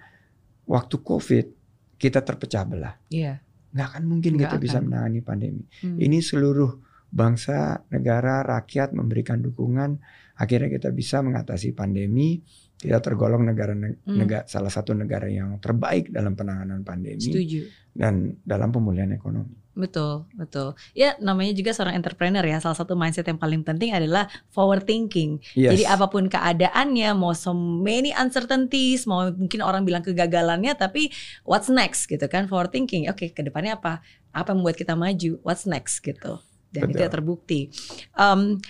waktu COVID kita terpecah belah, Iya. nggak akan mungkin Nggak kita bisa akan. menangani pandemi. Hmm. Ini seluruh bangsa, negara, rakyat memberikan dukungan, akhirnya kita bisa mengatasi pandemi. Kita tergolong negara, Hmm. negara salah satu negara yang terbaik dalam penanganan pandemi Setuju. dan dalam pemulihan ekonomi. Betul, betul. Ya, namanya juga seorang entrepreneur ya. Salah satu mindset yang paling penting adalah forward thinking. Yes. Jadi apa pun keadaannya, mau so many uncertainties, mau mungkin orang bilang kegagalannya, tapi what's next gitu kan? Forward thinking. Oke, ke depannya apa? Apa yang membuat kita maju? What's next gitu. dan itu Betul. ya terbukti. Em,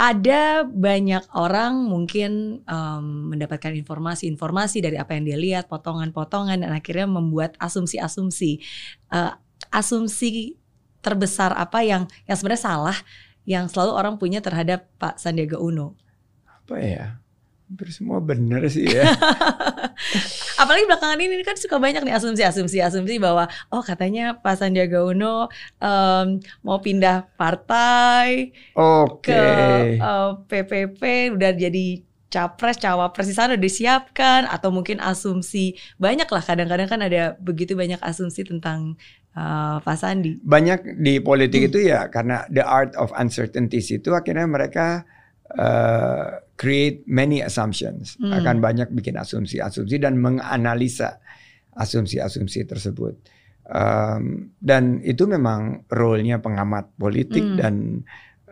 ada banyak orang mungkin em, mendapatkan informasi-informasi dari apa yang dia lihat, potongan-potongan dan akhirnya membuat asumsi-asumsi. Eh, asumsi terbesar apa yang yang sebenarnya salah yang selalu orang punya terhadap Pak Sandiaga Uno. Apa ya? Hampir semua benar sih ya. Apalagi belakangan ini kan suka banyak nih asumsi-asumsi asumsi bahwa oh katanya Pak Sandiaga Uno em, mau pindah partai Oke. ke eh, PPP udah jadi capres cawapres di sana udah disiapkan atau mungkin asumsi banyak lah kadang-kadang kan ada begitu banyak asumsi tentang eh, Pak Sandi. Banyak di politik Hmm. itu ya karena the art of uncertainties itu akhirnya mereka uh, create many assumptions. Hmm. Akan banyak bikin asumsi-asumsi dan menganalisa asumsi-asumsi tersebut. Um, dan itu memang role-nya pengamat politik Hmm. dan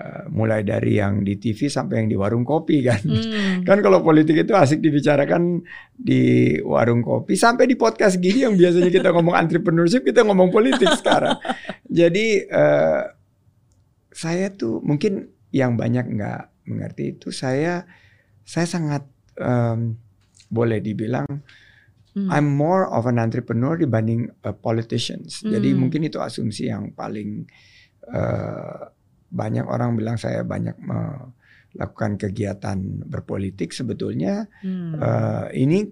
uh, mulai dari yang di TV sampai yang di warung kopi kan. Hmm. Kan kalau politik itu asik dibicarakan di warung kopi sampai di podcast gini yang biasanya kita ngomong entrepreneurship kita ngomong politik sekarang. Jadi eh, saya tuh mungkin yang banyak nggak mengerti itu saya saya sangat em, boleh dibilang Hmm. I'm more of an entrepreneur dibanding a politicians. Jadi Hmm. mungkin itu asumsi yang paling eh, banyak orang bilang saya banyak melakukan kegiatan berpolitik. Sebetulnya Hmm. eh, ini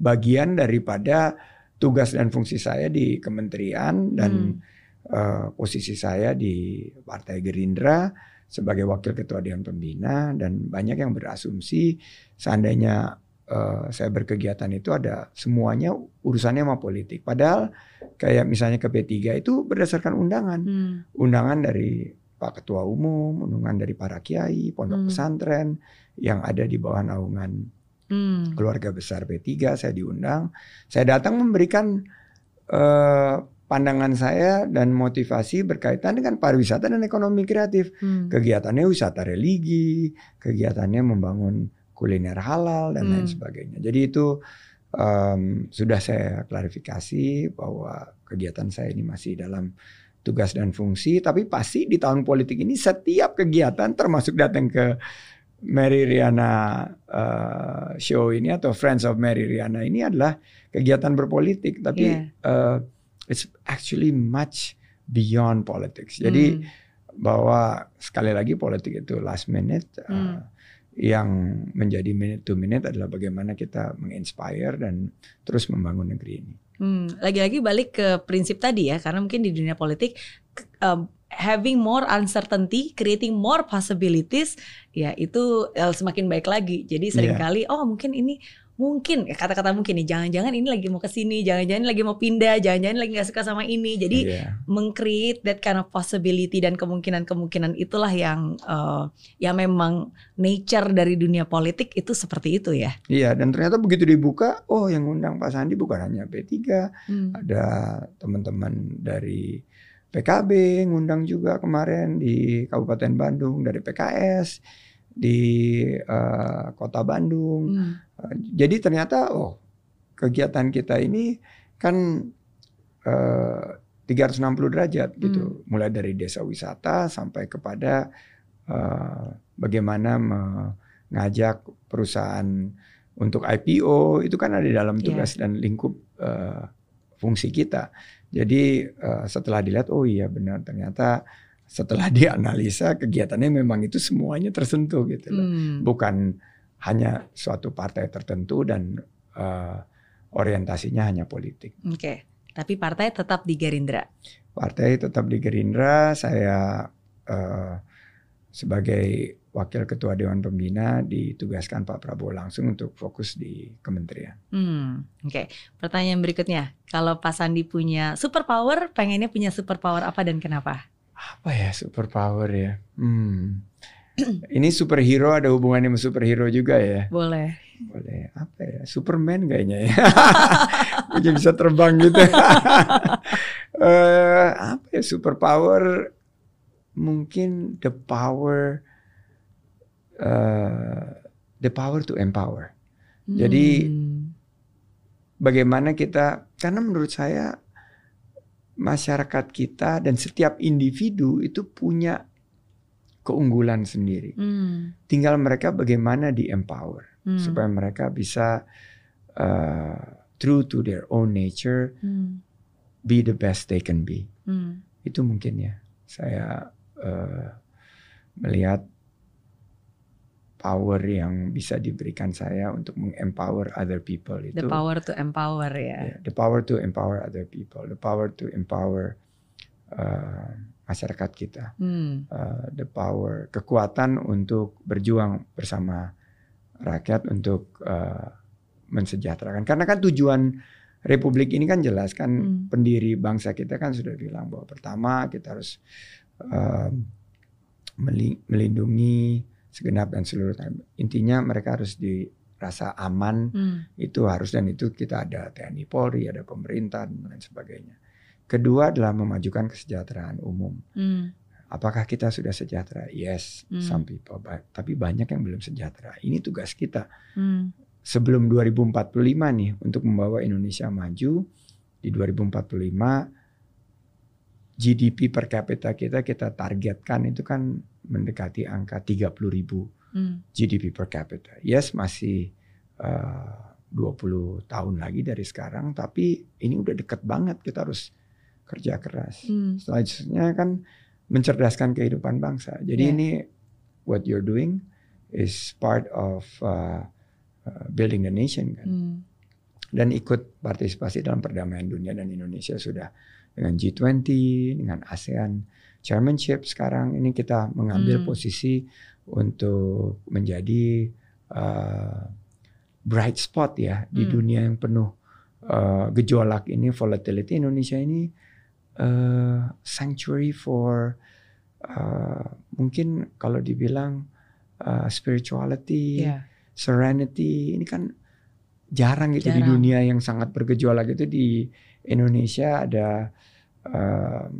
bagian daripada tugas dan fungsi saya di kementerian dan Hmm. eh, posisi saya di Partai Gerindra sebagai wakil ketua dewan pembina dan banyak yang berasumsi seandainya eh, saya berkegiatan itu ada semuanya urusannya sama politik. Padahal kayak misalnya ke P3 itu berdasarkan undangan, Hmm. undangan dari Pak Ketua Umum, undangan dari para kiai, pondok Hmm. pesantren yang ada di bawah naungan Hmm. keluarga besar P3 saya diundang. Saya datang memberikan eh, pandangan saya dan motivasi berkaitan dengan pariwisata dan ekonomi kreatif. Hmm. Kegiatannya wisata religi, kegiatannya membangun kuliner halal dan lain Hmm. sebagainya. Jadi itu em, sudah saya klarifikasi bahwa kegiatan saya ini masih dalam tugas dan fungsi, tapi pasti di tahun politik ini setiap kegiatan termasuk datang ke Mary Riana eh, show ini atau Friends of Mary Riana ini adalah kegiatan berpolitik, tapi Iya. eh, it's actually much beyond politics. Jadi Hmm. bahwa sekali lagi politik itu last minute, eh, Hmm. yang menjadi minute to minute adalah bagaimana kita menginspire dan terus membangun negeri ini. Hmm, lagi-lagi balik ke prinsip tadi ya, karena mungkin di dunia politik um, having more uncertainty, creating more possibilities, ya itu eh, semakin baik lagi. Jadi Iya. sering kali, oh mungkin ini mungkin ya kata-kata mungkin nih, jangan-jangan ini lagi mau ke sini, jangan-jangan ini lagi mau pindah, jangan-jangan lagi nggak suka sama ini. Jadi Iya. meng-create that kind of possibility dan kemungkinan-kemungkinan itulah yang eh, yang memang nature dari dunia politik itu seperti itu ya. Iya, dan ternyata begitu dibuka, oh yang undang Pak Sandi bukan hanya P3, Hmm. ada teman-teman dari PKB ngundang juga kemarin di Kabupaten Bandung, dari PKS di eh, Kota Bandung. Hmm. Eh, Jadi ternyata oh kegiatan kita ini kan eh, 360 derajat gitu, mulai dari desa wisata sampai kepada eh, bagaimana mengajak perusahaan untuk IPO itu kan ada di dalam Iya. tugas dan lingkup eh, fungsi kita. Jadi eh, setelah dilihat oh iya benar ternyata setelah dianalisa kegiatannya memang itu semuanya tersentuh gitu loh Hmm. bukan hanya suatu partai tertentu dan eh, orientasinya hanya politik. Oke, tapi partai tetap di Gerindra. Partai tetap di Gerindra, saya eh, sebagai wakil ketua dewan pembina ditugaskan Pak Prabowo langsung untuk fokus di kementerian. Hmm, oke. Pertanyaan berikutnya, kalau Pak Sandi punya superpower, pengennya punya superpower apa dan kenapa? Apa ya superpower ya? Hmm. Ini superhero ada hubungannya sama superhero juga ya? Boleh. Boleh apa ya? Superman kayaknya ya. Dia bisa terbang gitu. Eh, apa ya superpower? Mungkin the power eh, the power to empower. Jadi, Hmm, Bagaimana kita karena menurut saya masyarakat kita dan setiap individu itu punya keunggulan sendiri. Hmm. Tinggal mereka bagaimana di empower Hmm. supaya mereka bisa uh, true to their own nature, Hmm. be the best they can be. Hmm. Itu mungkin ya saya uh, melihat power yang bisa diberikan saya untuk mengempower other people itu The power to empower ya. Yeah, the power to empower other people, the power to empower uh, masyarakat kita, Hmm. uh, the power kekuatan untuk berjuang bersama rakyat untuk uh, mensejahterakan. Karena kan tujuan republik ini kan jelas kan Hmm. pendiri bangsa kita kan sudah bilang bahwa pertama kita harus uh, meli- melindungi segenap dan seluruh intinya mereka harus dirasa aman Hmm. itu harus dan itu kita ada TNI Polri ada pemerintah dan lain sebagainya kedua adalah memajukan kesejahteraan umum Hmm. apakah kita sudah sejahtera yes Hmm. some people ba- tapi banyak yang belum sejahtera ini tugas kita Hmm. sebelum 2045 nih untuk membawa Indonesia maju di 2045 GDP per kapita kita kita targetkan itu kan mendekati angka 30 ribu Hmm. GDP per capita. Yes masih uh, 20 tahun lagi dari sekarang tapi ini udah deket banget kita harus kerja keras. Hmm. Selanjutnya kan mencerdaskan kehidupan bangsa. Jadi Yeah. ini what you're doing is part of uh, uh, building the nation kan. Hmm. Dan ikut partisipasi dalam perdamaian dunia dan Indonesia sudah dengan G20, dengan ASEAN chairmanship sekarang ini kita mengambil Hmm. posisi untuk menjadi uh, bright spot ya di Hmm. dunia yang penuh uh, gejolak ini volatility Indonesia ini uh, sanctuary for uh, mungkin kalau dibilang uh, spirituality, Ya. serenity ini kan jarang gitu di Jarang. dunia yang sangat bergejolak itu di Indonesia ada um,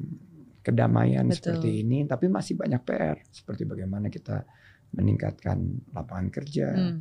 kedamaian Betul. seperti ini tapi masih banyak PR seperti bagaimana kita meningkatkan lapangan kerja, Hmm.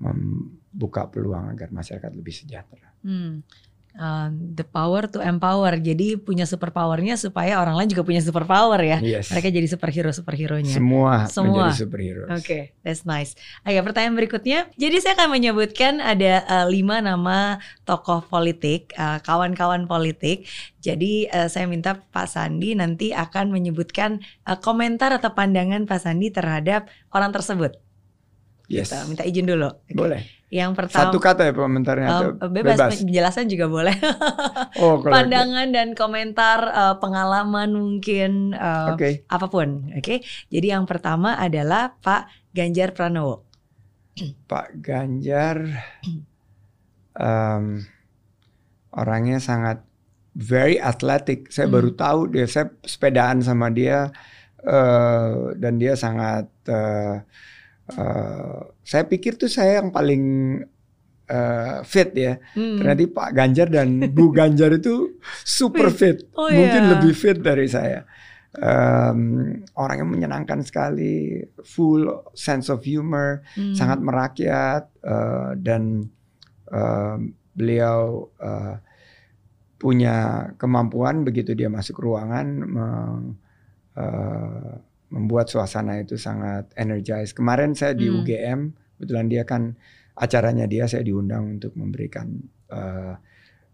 membuka peluang agar masyarakat lebih sejahtera. Hmm. Uh, the power to empower. Jadi punya super powernya supaya orang lain juga punya super power ya. Yes. Mereka jadi superhero superheronya. Semua, Semua. menjadi superhero. Oke, that's nice. Oke, pertanyaan berikutnya. Jadi saya akan menyebutkan ada eh, lima nama tokoh politik, eh, kawan-kawan politik. Jadi eh, saya minta Pak Sandi nanti akan menyebutkan eh, komentar atau pandangan Pak Sandi terhadap orang tersebut. Yes. Gitu, minta izin dulu. Oke. Boleh. Yang pertama, Satu kata ya komentarnya atau bebas, bebas. penjelasan juga boleh. Oh, kalau Pandangan dan komentar eh, pengalaman mungkin eh, Oke. apa pun. Oke. Jadi yang pertama adalah Pak Ganjar Pranowo. Pak Ganjar um, orangnya sangat very athletic. Saya Hmm. baru tahu dia saya sepedaan sama dia eh, dan dia sangat eh, eh, saya pikir tuh saya yang paling eh, fit ya. Hmm. Ternyata Pak Ganjar dan Bu Ganjar itu super fit, Oh, mungkin iya. lebih fit dari saya. Em, orangnya menyenangkan sekali, full sense of humor, Hmm. sangat merakyat eh, dan em, beliau eh, punya kemampuan begitu dia masuk ruangan eh, membuat suasana itu sangat energized. Kemarin saya di Hmm. UGM, kebetulan dia kan acaranya dia saya diundang untuk memberikan eh,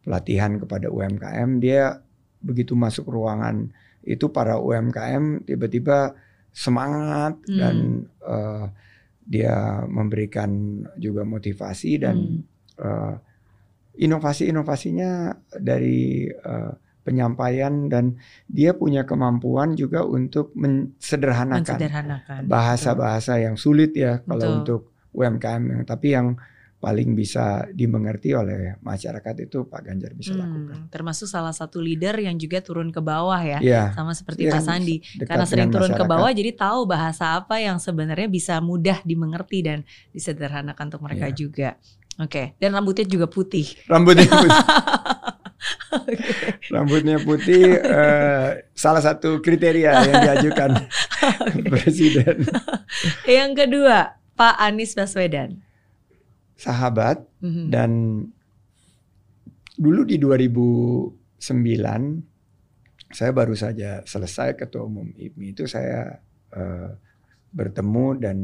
pelatihan kepada UMKM. Dia begitu masuk ruangan itu para UMKM tiba-tiba semangat Hmm. dan eh, dia memberikan juga motivasi dan Hmm. eh, inovasi-inovasinya dari eh, penyampaian dan dia punya kemampuan juga untuk mensederhanakan bahasa-bahasa yang sulit ya Betul. kalau untuk UMKM yang tapi yang paling bisa dimengerti oleh masyarakat itu Pak Ganjar bisa Hmm, lakukan. termasuk salah satu leader yang juga turun ke bawah ya, Iya, sama seperti Pak Sandi. Karena sering turun ke masyarakat. bawah, jadi tahu bahasa apa yang sebenarnya bisa mudah dimengerti dan disederhanakan untuk mereka Iya. juga. Oke, dan rambutnya juga putih. Rambutnya putih. Rambutnya putih eh, salah satu kriteria yang diajukan presiden. yang kedua, Pak Anies Baswedan. Sahabat Mhm. dan dulu di 2009 saya baru saja selesai ketua umum IPMI itu saya uh, bertemu dan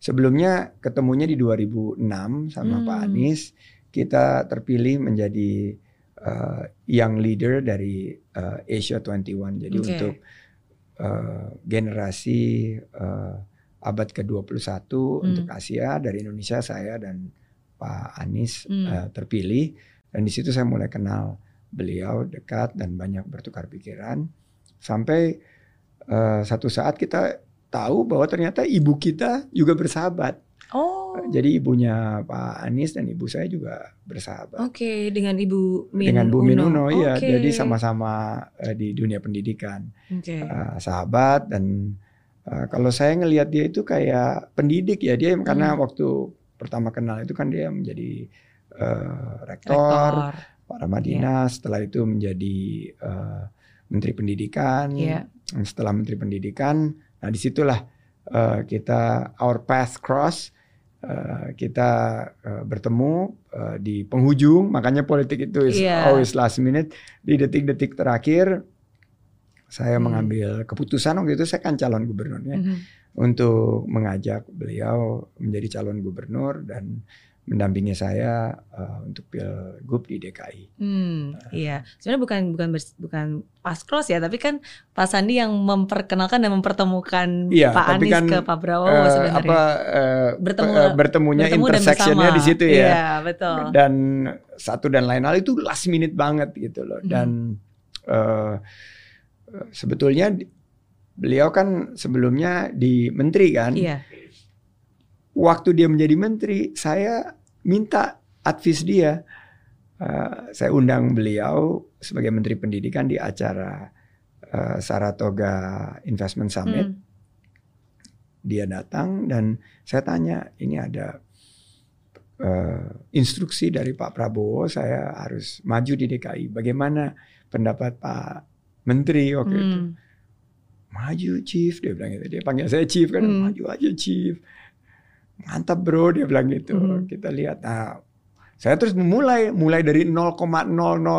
sebelumnya ketemunya di 2006 sama Hmm. Pak Anies kita terpilih menjadi uh, young leader dari uh, Asia 21 jadi Oke. untuk uh, generasi uh, abad ke-21 untuk Asia dari Indonesia saya dan Pak Anies Hmm. uh, terpilih dan di situ saya mulai kenal beliau dekat dan banyak bertukar pikiran sampai uh, satu saat kita tahu bahwa ternyata ibu kita juga bersahabat. Oh. Jadi ibunya Pak Anies dan ibu saya juga bersahabat. Oke, dengan Ibu Min Dengan Bu Minuno ya, Oke. jadi sama-sama uh, di dunia pendidikan Oke. uh, sahabat dan uh, kalau saya ngelihat dia itu kayak pendidik ya dia karena Hmm. waktu pertama kenal itu kan dia menjadi uh, rektor, Rektor. para Madinah, setelah itu menjadi uh, Menteri Pendidikan, Iya. setelah Menteri Pendidikan, nah di situlah uh, kita our path cross, uh, kita uh, bertemu uh, di penghujung, makanya politik itu is Iya. always last minute di detik-detik terakhir. Saya Hmm. mengambil keputusan waktu itu saya kan calon gubernurnya Mhm. untuk mengajak beliau menjadi calon gubernur dan mendampingi saya uh, untuk pilgub di DKI. Hmm, iya. Sebenarnya bukan bukan bers- bukan pas cross ya, tapi kan Pak Sandi yang memperkenalkan dan mempertemukan Iya, Pak Anies kan, ke Pak Prabowo Eh, sebenarnya. apa eh, Bertemu- eh, bertemunya Bertemu intersectionnya di situ ya. Iya, betul. Dan satu dan lain hal itu last minute banget gitu loh. Hmm. Dan eh, sebetulnya beliau kan sebelumnya di menteri kan. Iya. Waktu dia menjadi menteri, saya minta advis dia. Eh, saya undang beliau sebagai menteri pendidikan di acara eh, Saratoga Investment Summit. Hmm. dia datang dan saya tanya ini ada eh, instruksi dari Pak Prabowo saya harus maju di DKI bagaimana pendapat Pak Menteri waktu itu Hmm. maju Chief dia bilang gitu dia panggil saya Chief kan Hmm. maju aja Chief mantap bro dia bilang gitu Hmm. kita lihat nah saya terus memulai mulai dari 0,00001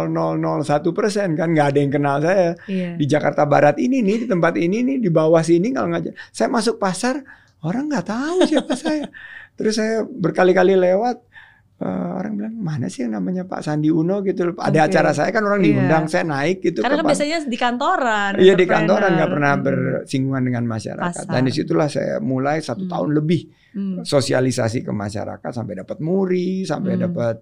persen kan nggak ada yang kenal saya Iya. di Jakarta Barat ini nih di tempat ini nih di bawah sini kalau nggak saya masuk pasar orang nggak tahu siapa saya terus saya berkali-kali lewat eh, orang bilang mana sih yang namanya Pak Sandi Uno gitu loh. ada Oke. acara saya kan orang Iya. diundang saya naik gitu Karena kan biasanya di kantoran. iya di kantoran nggak pernah Hmm. bersinggungan dengan masyarakat Pasar. dan di situlah saya mulai satu Hmm. tahun lebih Hmm. sosialisasi ke masyarakat sampai dapat muri sampai Hmm. dapat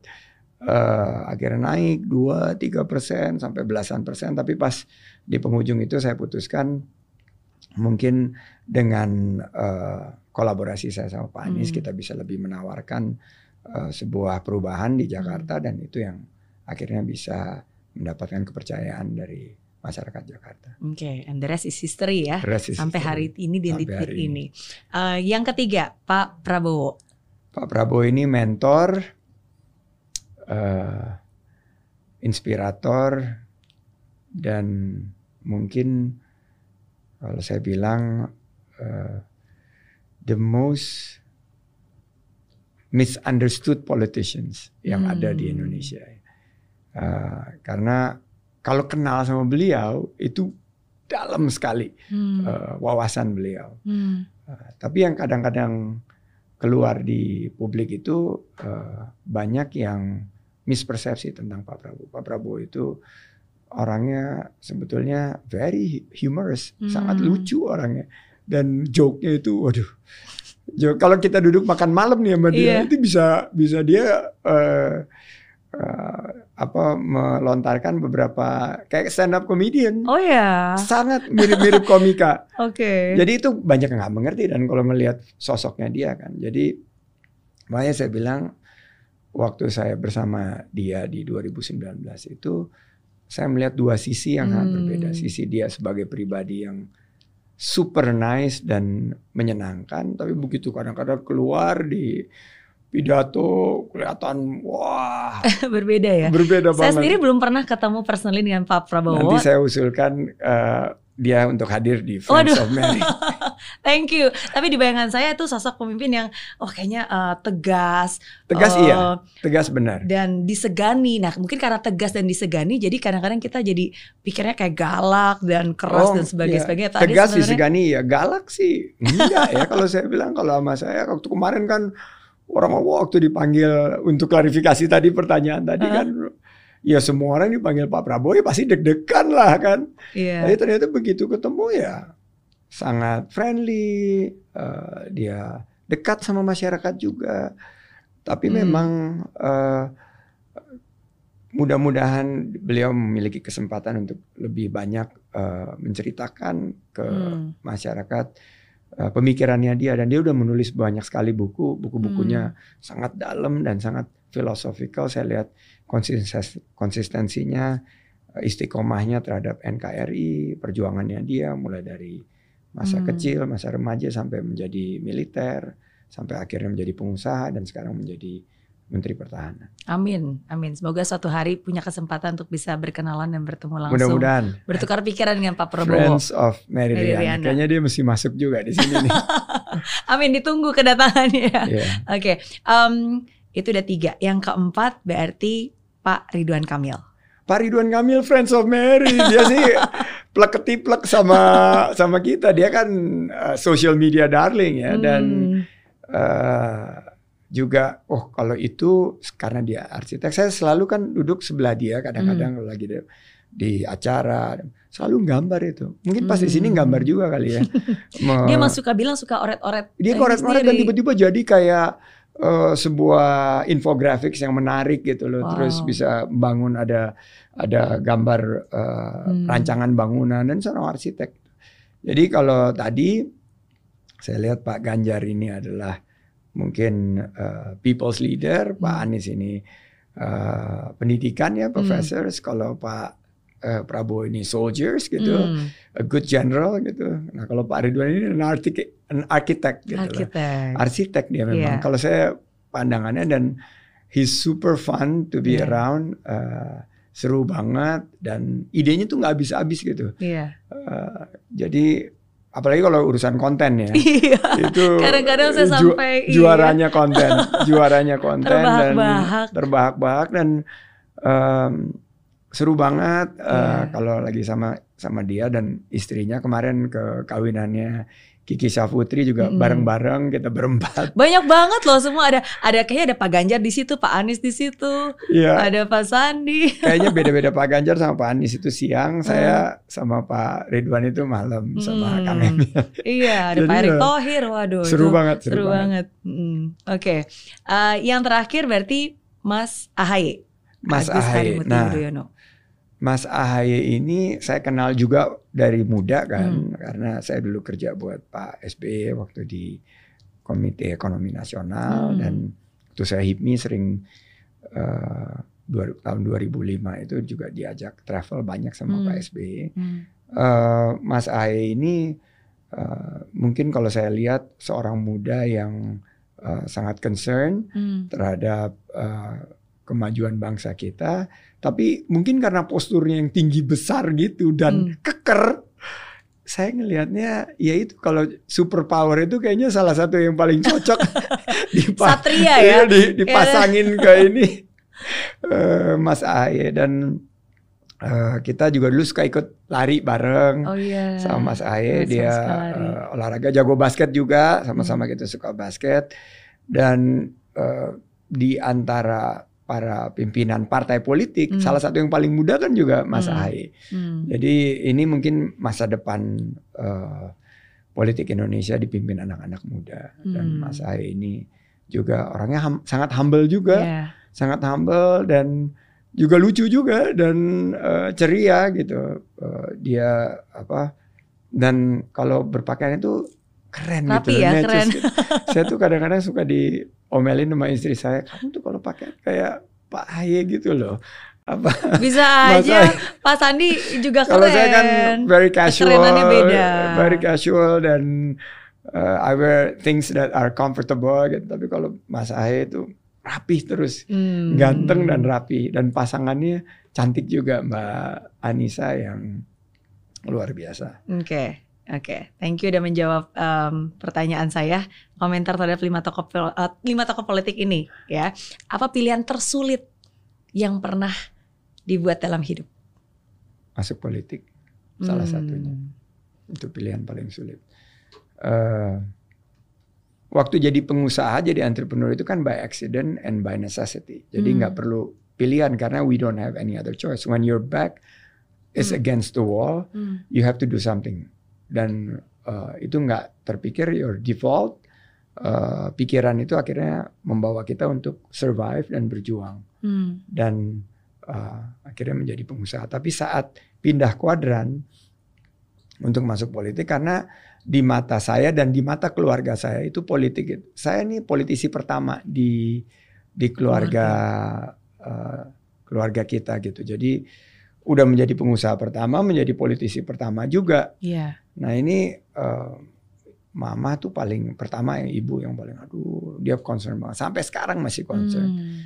eh, akhirnya naik 2 3 persen sampai belasan persen tapi pas di penghujung itu saya putuskan mungkin dengan eh, kolaborasi saya sama Pak Anies Hmm. kita bisa lebih menawarkan eh, sebuah perubahan di Jakarta Hmm. dan itu yang akhirnya bisa mendapatkan kepercayaan dari masyarakat Jakarta. Oke, and the rest is history ya. The rest is Sampai hari history. ini di titik hari ini. ini. Eh, yang ketiga, Pak Prabowo. Pak Prabowo ini mentor, eh, inspirator, dan mungkin kalau saya bilang eh, the most misunderstood politicians yang ada di Hmm. Indonesia. Eh, karena kalau kenal sama beliau itu dalam sekali Hmm. eh, wawasan beliau. Hmm. Uh, tapi yang kadang-kadang keluar di publik itu uh, banyak yang mispersepsi tentang Pak Prabowo. Pak Prabowo itu orangnya sebetulnya very humorous, Hmm. sangat lucu orangnya. Dan joke-nya itu, waduh. Joke, kalau kita duduk makan malam nih sama dia, Iya. itu bisa bisa dia uh, uh, apa melontarkan beberapa kayak stand up comedian. Oh ya, Sangat mirip-mirip komika. oke. Jadi itu banyak yang nggak mengerti dan kalau melihat sosoknya dia kan. Jadi makanya saya bilang waktu saya bersama dia di 2019 itu saya melihat dua sisi yang Hmm. berbeda. Sisi dia sebagai pribadi yang super nice dan menyenangkan, tapi begitu kadang-kadang keluar di pidato kelihatan wah Berbeda ya. berbeda Saya banget. sendiri belum pernah ketemu personally dengan Pak Prabowo. Nanti saya usulkan eh, dia untuk hadir di Friends Waduh. of Mary. Thank you. Tapi di bayangan saya itu sosok pemimpin yang oh kayaknya eh, tegas, Tegas eh, iya, tegas benar. dan disegani. Nah, mungkin karena tegas dan disegani, jadi kadang-kadang kita jadi pikirnya kayak galak dan keras Oh, dan sebagainya. iya. sebagainya. Tadi Tegas sebenarnya- disegani ya galak sih. Enggak ya kalau saya bilang kalau sama saya waktu kemarin kan orang waktu dipanggil untuk klarifikasi tadi pertanyaan tadi Hah? kan ya semua orang dipanggil Pak Prabowo ya pasti deg-degan lah kan. Iya. Tapi ternyata begitu ketemu ya sangat friendly, eh, dia dekat sama masyarakat juga. Tapi Hmm. memang eh, mudah-mudahan beliau memiliki kesempatan untuk lebih banyak eh, menceritakan ke Hmm. masyarakat pemikirannya dia dan dia udah menulis banyak sekali buku, buku-bukunya sangat dalam dan sangat filosofikal. Saya lihat konsistensinya, eh, istiqomahnya terhadap NKRI, perjuangannya dia mulai dari masa Hmm. kecil, masa remaja sampai menjadi militer, sampai akhirnya menjadi pengusaha dan sekarang menjadi Menteri Pertahanan. Amin, amin. Semoga suatu hari punya kesempatan untuk bisa berkenalan dan bertemu langsung. Mudah-mudahan Bertukar pikiran dengan Pak Prabowo. Friends of Mary Mary Riana. Riana. Kayaknya dia mesti masuk juga di sini nih. Amin, ditunggu kedatangannya. Iya. Oke, em, itu udah tiga. Yang keempat berarti Pak Ridwan Kamil. Pak Ridwan Kamil Friends of Mary. Dia sih plek ketiplek sama sama kita. Dia kan uh, social media darling ya. Dan Hmm, uh, juga oh kalau itu karena dia arsitek saya selalu kan duduk sebelah dia kadang-kadang kalau lagi di, di acara. Selalu gambar itu. Mungkin pas di sini Hmm. gambar juga kali ya. Dia emang suka bilang suka oret-oret. dia ini korek-korek dan tiba-tiba jadi kayak eh, sebuah infografis yang menarik gitu loh. Wow. Terus bisa bangun ada ada gambar eh, Hmm. rancangan bangunan dan seorang arsitek. Jadi kalau tadi saya lihat Pak Ganjar ini adalah mungkin eh, people's leader, Pak Hmm. Anies ini eh, pendidikan ya, professors. Kalau Pak eh, Prabowo ini soldiers gitu Hmm, a good general gitu. Nah kalau Pak Ridwan ini an architect, an architect gitu loh. arsitek. Arsitek dia memang. Iya. Kalau saya pandangannya dan he's super fun to be Iya. around. uh, seru banget dan idenya tuh nggak habis-habis gitu. Iya. Uh, jadi apalagi kalau urusan konten ya. Iya. itu Kadang-kadang saya ju- sampai iya. juaranya konten, juaranya konten dan Terbahak-bahak. terbahak-bahak dan em, seru banget eh, Iya. kalau lagi sama sama dia dan istrinya kemarin ke kawinannya Kiki Safutri juga Mm-mm. bareng-bareng kita berempat. Banyak banget loh semua ada ada kayaknya ada Pak Ganjar di situ, Pak Anies di situ, Iya, ada Pak Sandi. kayaknya beda-beda Pak Ganjar sama Pak Anies itu siang, saya sama Pak Ridwan itu malam sama Hmm. Kang Emil. iya, ada Jadi Pak Erick ya, Thohir. Waduh, Seru itu banget, seru, seru banget. banget. Mm, Oke, Eh, yang terakhir berarti Mas Ahaye. Mas Agus Ahaye. Nah, Yudhoyono. Mas Ahaye ini saya kenal juga dari muda kan Hmm. karena saya dulu kerja buat Pak SBY waktu di Komite Ekonomi Nasional Hmm. dan waktu saya HIPMI sering eh, dua- tahun 2005 itu juga diajak travel banyak sama Hmm. Pak SBY. Hmm. Eh, Mas Ahaye ini eh, mungkin kalau saya lihat seorang muda yang eh, sangat concern Hmm. terhadap eh, kemajuan bangsa kita, tapi mungkin karena posturnya yang tinggi besar gitu dan Hmm. keker, saya ngelihatnya ya itu kalau super power itu kayaknya salah satu yang paling cocok. Dipa- Satria ya. iya, di- dipasangin ke ini. Eh, Mas Ahaye dan eh, kita juga dulu suka ikut lari bareng Oh iya. sama Mas Aye Mas dia eh, olahraga jago basket juga sama-sama kita suka basket. Dan eh, di antara para pimpinan partai politik Hmm. salah satu yang paling muda kan juga Mas Hmm. Ahaye Hmm. jadi ini mungkin masa depan eh, politik Indonesia dipimpin anak-anak muda dan Hmm. Mas Ahaye ini juga orangnya ham- sangat humble juga Iya. sangat humble dan juga lucu juga dan eh, ceria gitu Eh, dia apa dan kalau berpakaian itu keren Rapi gitu ya, keren. gitu. saya tuh kadang-kadang suka diomelin sama istri saya kamu tuh kalau pakai kayak Pak Haye gitu loh apa Bisa aja. Pak Sandi juga keren. kalau saya kan very casual beda. very casual dan uh, I wear things that are comfortable gitu tapi kalau Mas Aye itu rapih terus Hmm. ganteng dan rapi dan pasangannya cantik juga Mbak Anissa yang luar biasa. Oke. Oke, thank you udah menjawab um, pertanyaan saya. Komentar terhadap lima tokoh uh, lima tokoh politik ini, ya. Apa pilihan tersulit yang pernah dibuat dalam hidup? Masuk politik salah Hmm. satunya. Itu pilihan paling sulit. Eh, waktu jadi pengusaha, jadi entrepreneur itu kan by accident and by necessity. Jadi Hmm. nggak perlu pilihan karena we don't have any other choice. When your back is Hmm. against the wall, Hmm. you have to do something. Dan eh, itu nggak terpikir your default. eh, pikiran itu akhirnya membawa kita untuk survive dan berjuang Hmm. dan eh, akhirnya menjadi pengusaha. Tapi saat pindah kuadran untuk masuk politik karena di mata saya dan di mata keluarga saya itu politik saya ini politisi pertama di di keluarga eh, keluarga kita gitu. Jadi udah menjadi pengusaha pertama, menjadi politisi pertama juga. Iya. Nah ini eh, mama tuh paling pertama yang ibu yang paling aduh dia concern banget sampai sekarang masih concern. Hmm.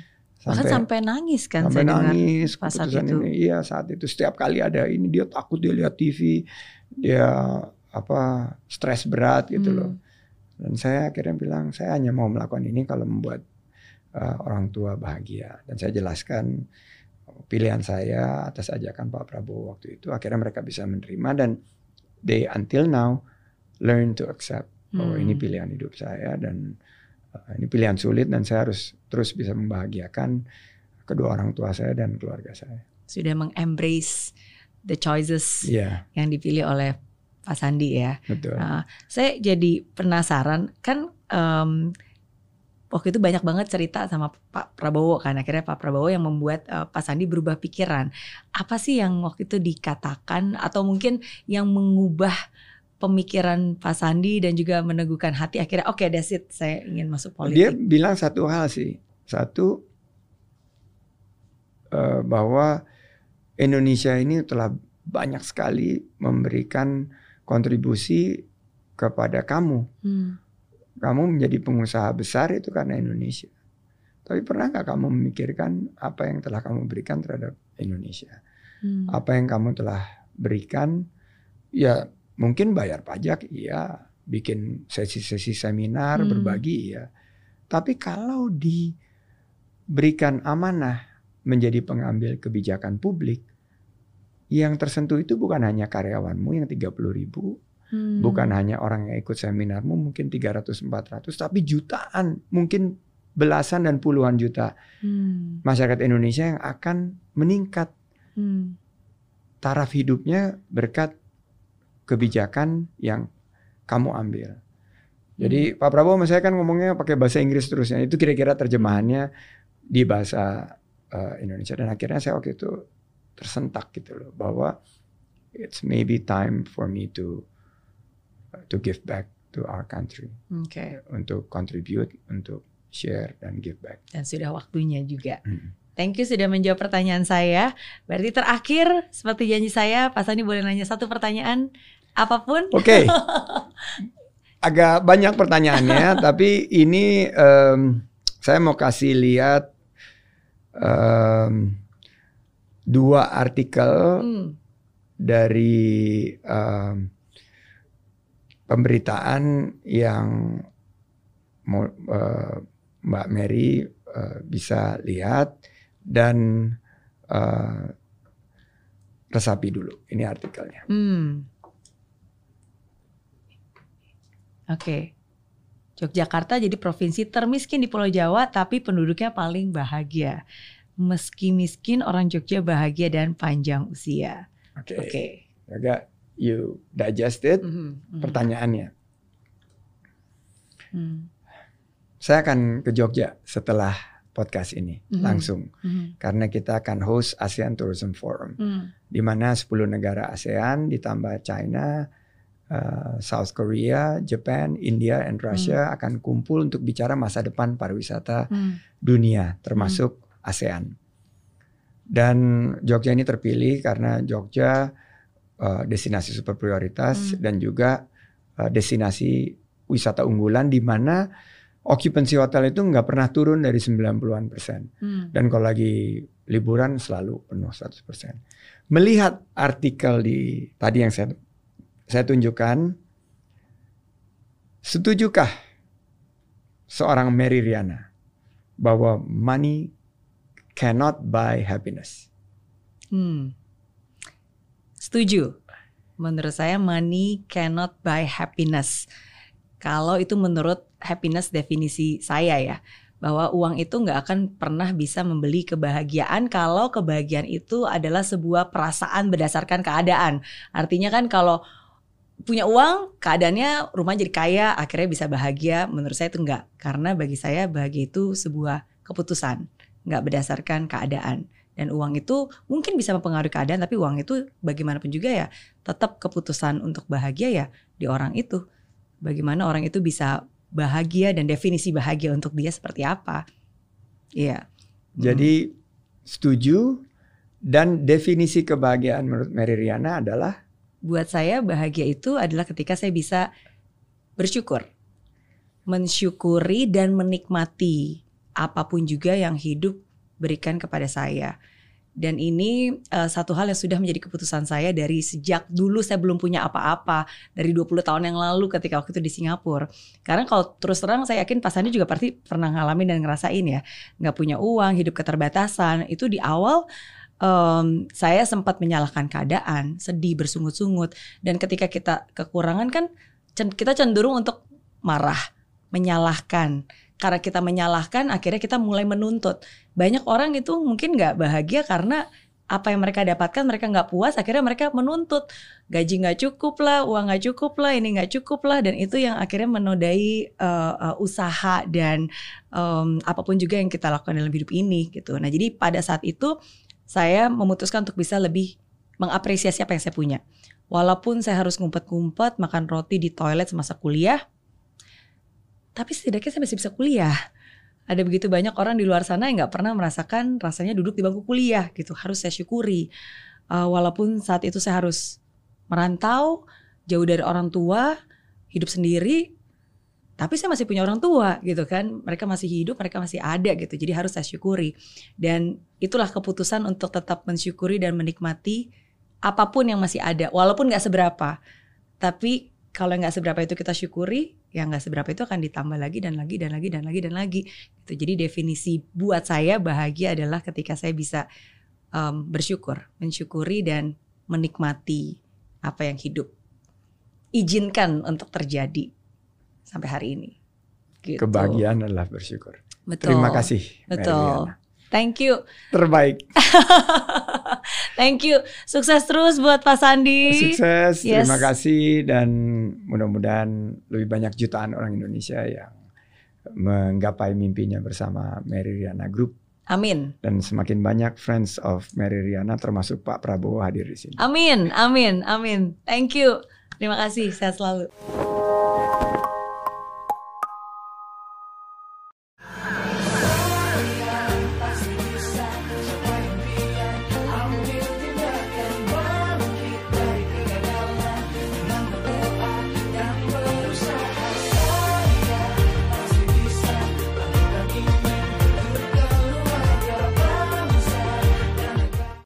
Bahkan sampai nangis kan sampai saya nangis pas saat keputusan itu. ini iya saat itu setiap kali ada ini dia takut dia lihat TV dia apa stres berat gitu Hmm. loh dan saya akhirnya bilang saya hanya mau melakukan ini kalau membuat uh, orang tua bahagia dan saya jelaskan pilihan saya atas ajakan Pak Prabowo waktu itu akhirnya mereka bisa menerima dan they until now learn to accept bahwa Hmm. ini pilihan hidup saya dan uh, ini pilihan sulit dan saya harus terus bisa membahagiakan kedua orang tua saya dan keluarga saya. Sudah mengembrace the choices Iya, yang dipilih oleh Pak Sandi ya. betul. Nah, saya jadi penasaran kan em, waktu itu banyak banget cerita sama Pak Prabowo kan akhirnya Pak Prabowo yang membuat eh, Pak Sandi berubah pikiran. Apa sih yang waktu itu dikatakan atau mungkin yang mengubah pemikiran Pak Sandi dan juga meneguhkan hati akhirnya oke that's it saya ingin masuk Dia politik. bilang satu hal sih, satu eh, bahwa Indonesia ini telah banyak sekali memberikan kontribusi kepada kamu. Hmm. Kamu menjadi pengusaha besar itu karena Indonesia. Tapi pernah nggak kamu memikirkan apa yang telah kamu berikan terhadap Indonesia? Hmm. apa yang kamu telah berikan ya mungkin bayar pajak iya bikin sesi-sesi seminar Hmm. berbagi iya tapi kalau diberikan amanah menjadi pengambil kebijakan publik yang tersentuh itu bukan hanya karyawanmu yang 30 ribu Hmm. bukan hanya orang yang ikut seminarmu mungkin 300-400 tapi jutaan mungkin belasan dan puluhan juta Hmm. masyarakat Indonesia yang akan meningkat Hmm. taraf hidupnya berkat kebijakan yang kamu ambil. Jadi Pak Prabowo sama saya kan ngomongnya pakai bahasa Inggris terusnya. Itu kira-kira terjemahannya di bahasa eh, Indonesia dan akhirnya saya waktu itu tersentak gitu loh bahwa it's maybe time for me to to give back to our country Oke. untuk contribute untuk share dan give back. Dan sudah waktunya juga. Hmm. Thank you sudah menjawab pertanyaan saya. Berarti terakhir, seperti janji saya, Pak Sandi boleh nanya satu pertanyaan apa pun. Oke. Agak banyak pertanyaannya, tapi ini em, saya mau kasih lihat em, dua artikel Hmm. dari em, pemberitaan yang mau eh, Mbak Mary eh, bisa lihat dan eh, resapi dulu. Ini artikelnya. Hmm. Oke. Yogyakarta jadi provinsi termiskin di Pulau Jawa tapi penduduknya paling bahagia. Meski miskin orang Jogja bahagia dan panjang usia. Oke. Oke. Agak you digest it. Mhm, mhm, Pertanyaannya, mhm, saya akan ke Jogja setelah podcast ini Mhm. langsung mhm, karena kita akan host ASEAN Tourism Forum mhm. di mana 10 negara ASEAN ditambah China, uh, South Korea, Japan, India, and Russia akan kumpul untuk bicara masa depan pariwisata Hmm. dunia termasuk ASEAN. Dan Jogja ini terpilih karena Jogja uh, destinasi super prioritas Hmm. dan juga uh, destinasi wisata unggulan di mana occupancy hotel itu nggak pernah turun dari 90-an persen. Hmm. Dan kalau lagi liburan selalu penuh 100%. Melihat artikel di tadi yang saya saya tunjukkan, setujukah seorang Mary Riana bahwa money cannot buy happiness? Hmm. Setuju. Menurut saya money cannot buy happiness. Kalau itu menurut happiness definisi saya ya bahwa uang itu nggak akan pernah bisa membeli kebahagiaan kalau kebahagiaan itu adalah sebuah perasaan berdasarkan keadaan. Artinya kan kalau punya uang, keadaannya rumah jadi kaya, akhirnya bisa bahagia. Menurut saya itu enggak. Karena bagi saya bahagia itu sebuah keputusan, nggak berdasarkan keadaan. Dan uang itu mungkin bisa mempengaruhi keadaan, tapi uang itu bagaimanapun juga ya tetap keputusan untuk bahagia ya di orang itu. Bagaimana orang itu bisa bahagia dan definisi bahagia untuk dia seperti apa. Iya. Jadi hmm. setuju dan definisi kebahagiaan menurut Mary Riana adalah buat saya bahagia itu adalah ketika saya bisa bersyukur. Mensyukuri dan menikmati apa pun juga yang hidup berikan kepada saya. Dan ini uh, satu hal yang sudah menjadi keputusan saya dari sejak dulu saya belum punya apa-apa dari 20 tahun yang lalu ketika waktu itu di Singapura. Karena kalau terus terang saya yakin Pak Sandi juga pasti pernah ngalamin dan ngerasain ya, nggak punya uang, hidup keterbatasan. Itu di awal um, saya sempat menyalahkan keadaan, sedih, bersungut-sungut. Dan ketika kita kekurangan kan kita cenderung untuk marah, menyalahkan karena kita menyalahkan akhirnya kita mulai menuntut. Banyak orang itu mungkin nggak bahagia karena apa yang mereka dapatkan mereka nggak puas akhirnya mereka menuntut. Gaji nggak cukup lah uang nggak cukup lah ini nggak cukup lah dan itu yang akhirnya menodai uh, uh, usaha dan um, apa pun juga yang kita lakukan dalam hidup ini gitu. Nah jadi pada saat itu saya memutuskan untuk bisa lebih mengapresiasi apa yang saya punya. Walaupun saya harus ngumpet-ngumpet makan roti di toilet semasa kuliah tapi setidaknya saya masih bisa kuliah. Ada begitu banyak orang di luar sana yang nggak pernah merasakan rasanya duduk di bangku kuliah gitu. Harus saya syukuri. Uh, walaupun saat itu saya harus merantau, jauh dari orang tua, hidup sendiri, tapi saya masih punya orang tua gitu kan. Mereka masih hidup, mereka masih ada gitu. Jadi harus saya syukuri. Dan itulah keputusan untuk tetap mensyukuri dan menikmati apa pun yang masih ada, walaupun nggak seberapa. Tapi kalau nggak seberapa itu kita syukuri, yang nggak seberapa itu akan ditambah lagi dan lagi dan lagi dan lagi dan lagi. Gitu. Jadi definisi buat saya bahagia adalah ketika saya bisa um, bersyukur, mensyukuri dan menikmati apa yang hidup izinkan untuk terjadi sampai hari ini. Gitu. Kebahagiaan adalah bersyukur. Betul. Terima kasih. Betul. Thank you. Terbaik. Thank you. Sukses terus buat Pak Sandi. Sukses. Yes. Terima kasih dan mudah-mudahan lebih banyak jutaan orang Indonesia yang menggapai mimpinya bersama Mary Riana Group. Amin. Dan semakin banyak friends of Mary Riana termasuk Pak Prabowo hadir di sini. Amin, amin, amin. Thank you. Terima kasih. Sehat selalu.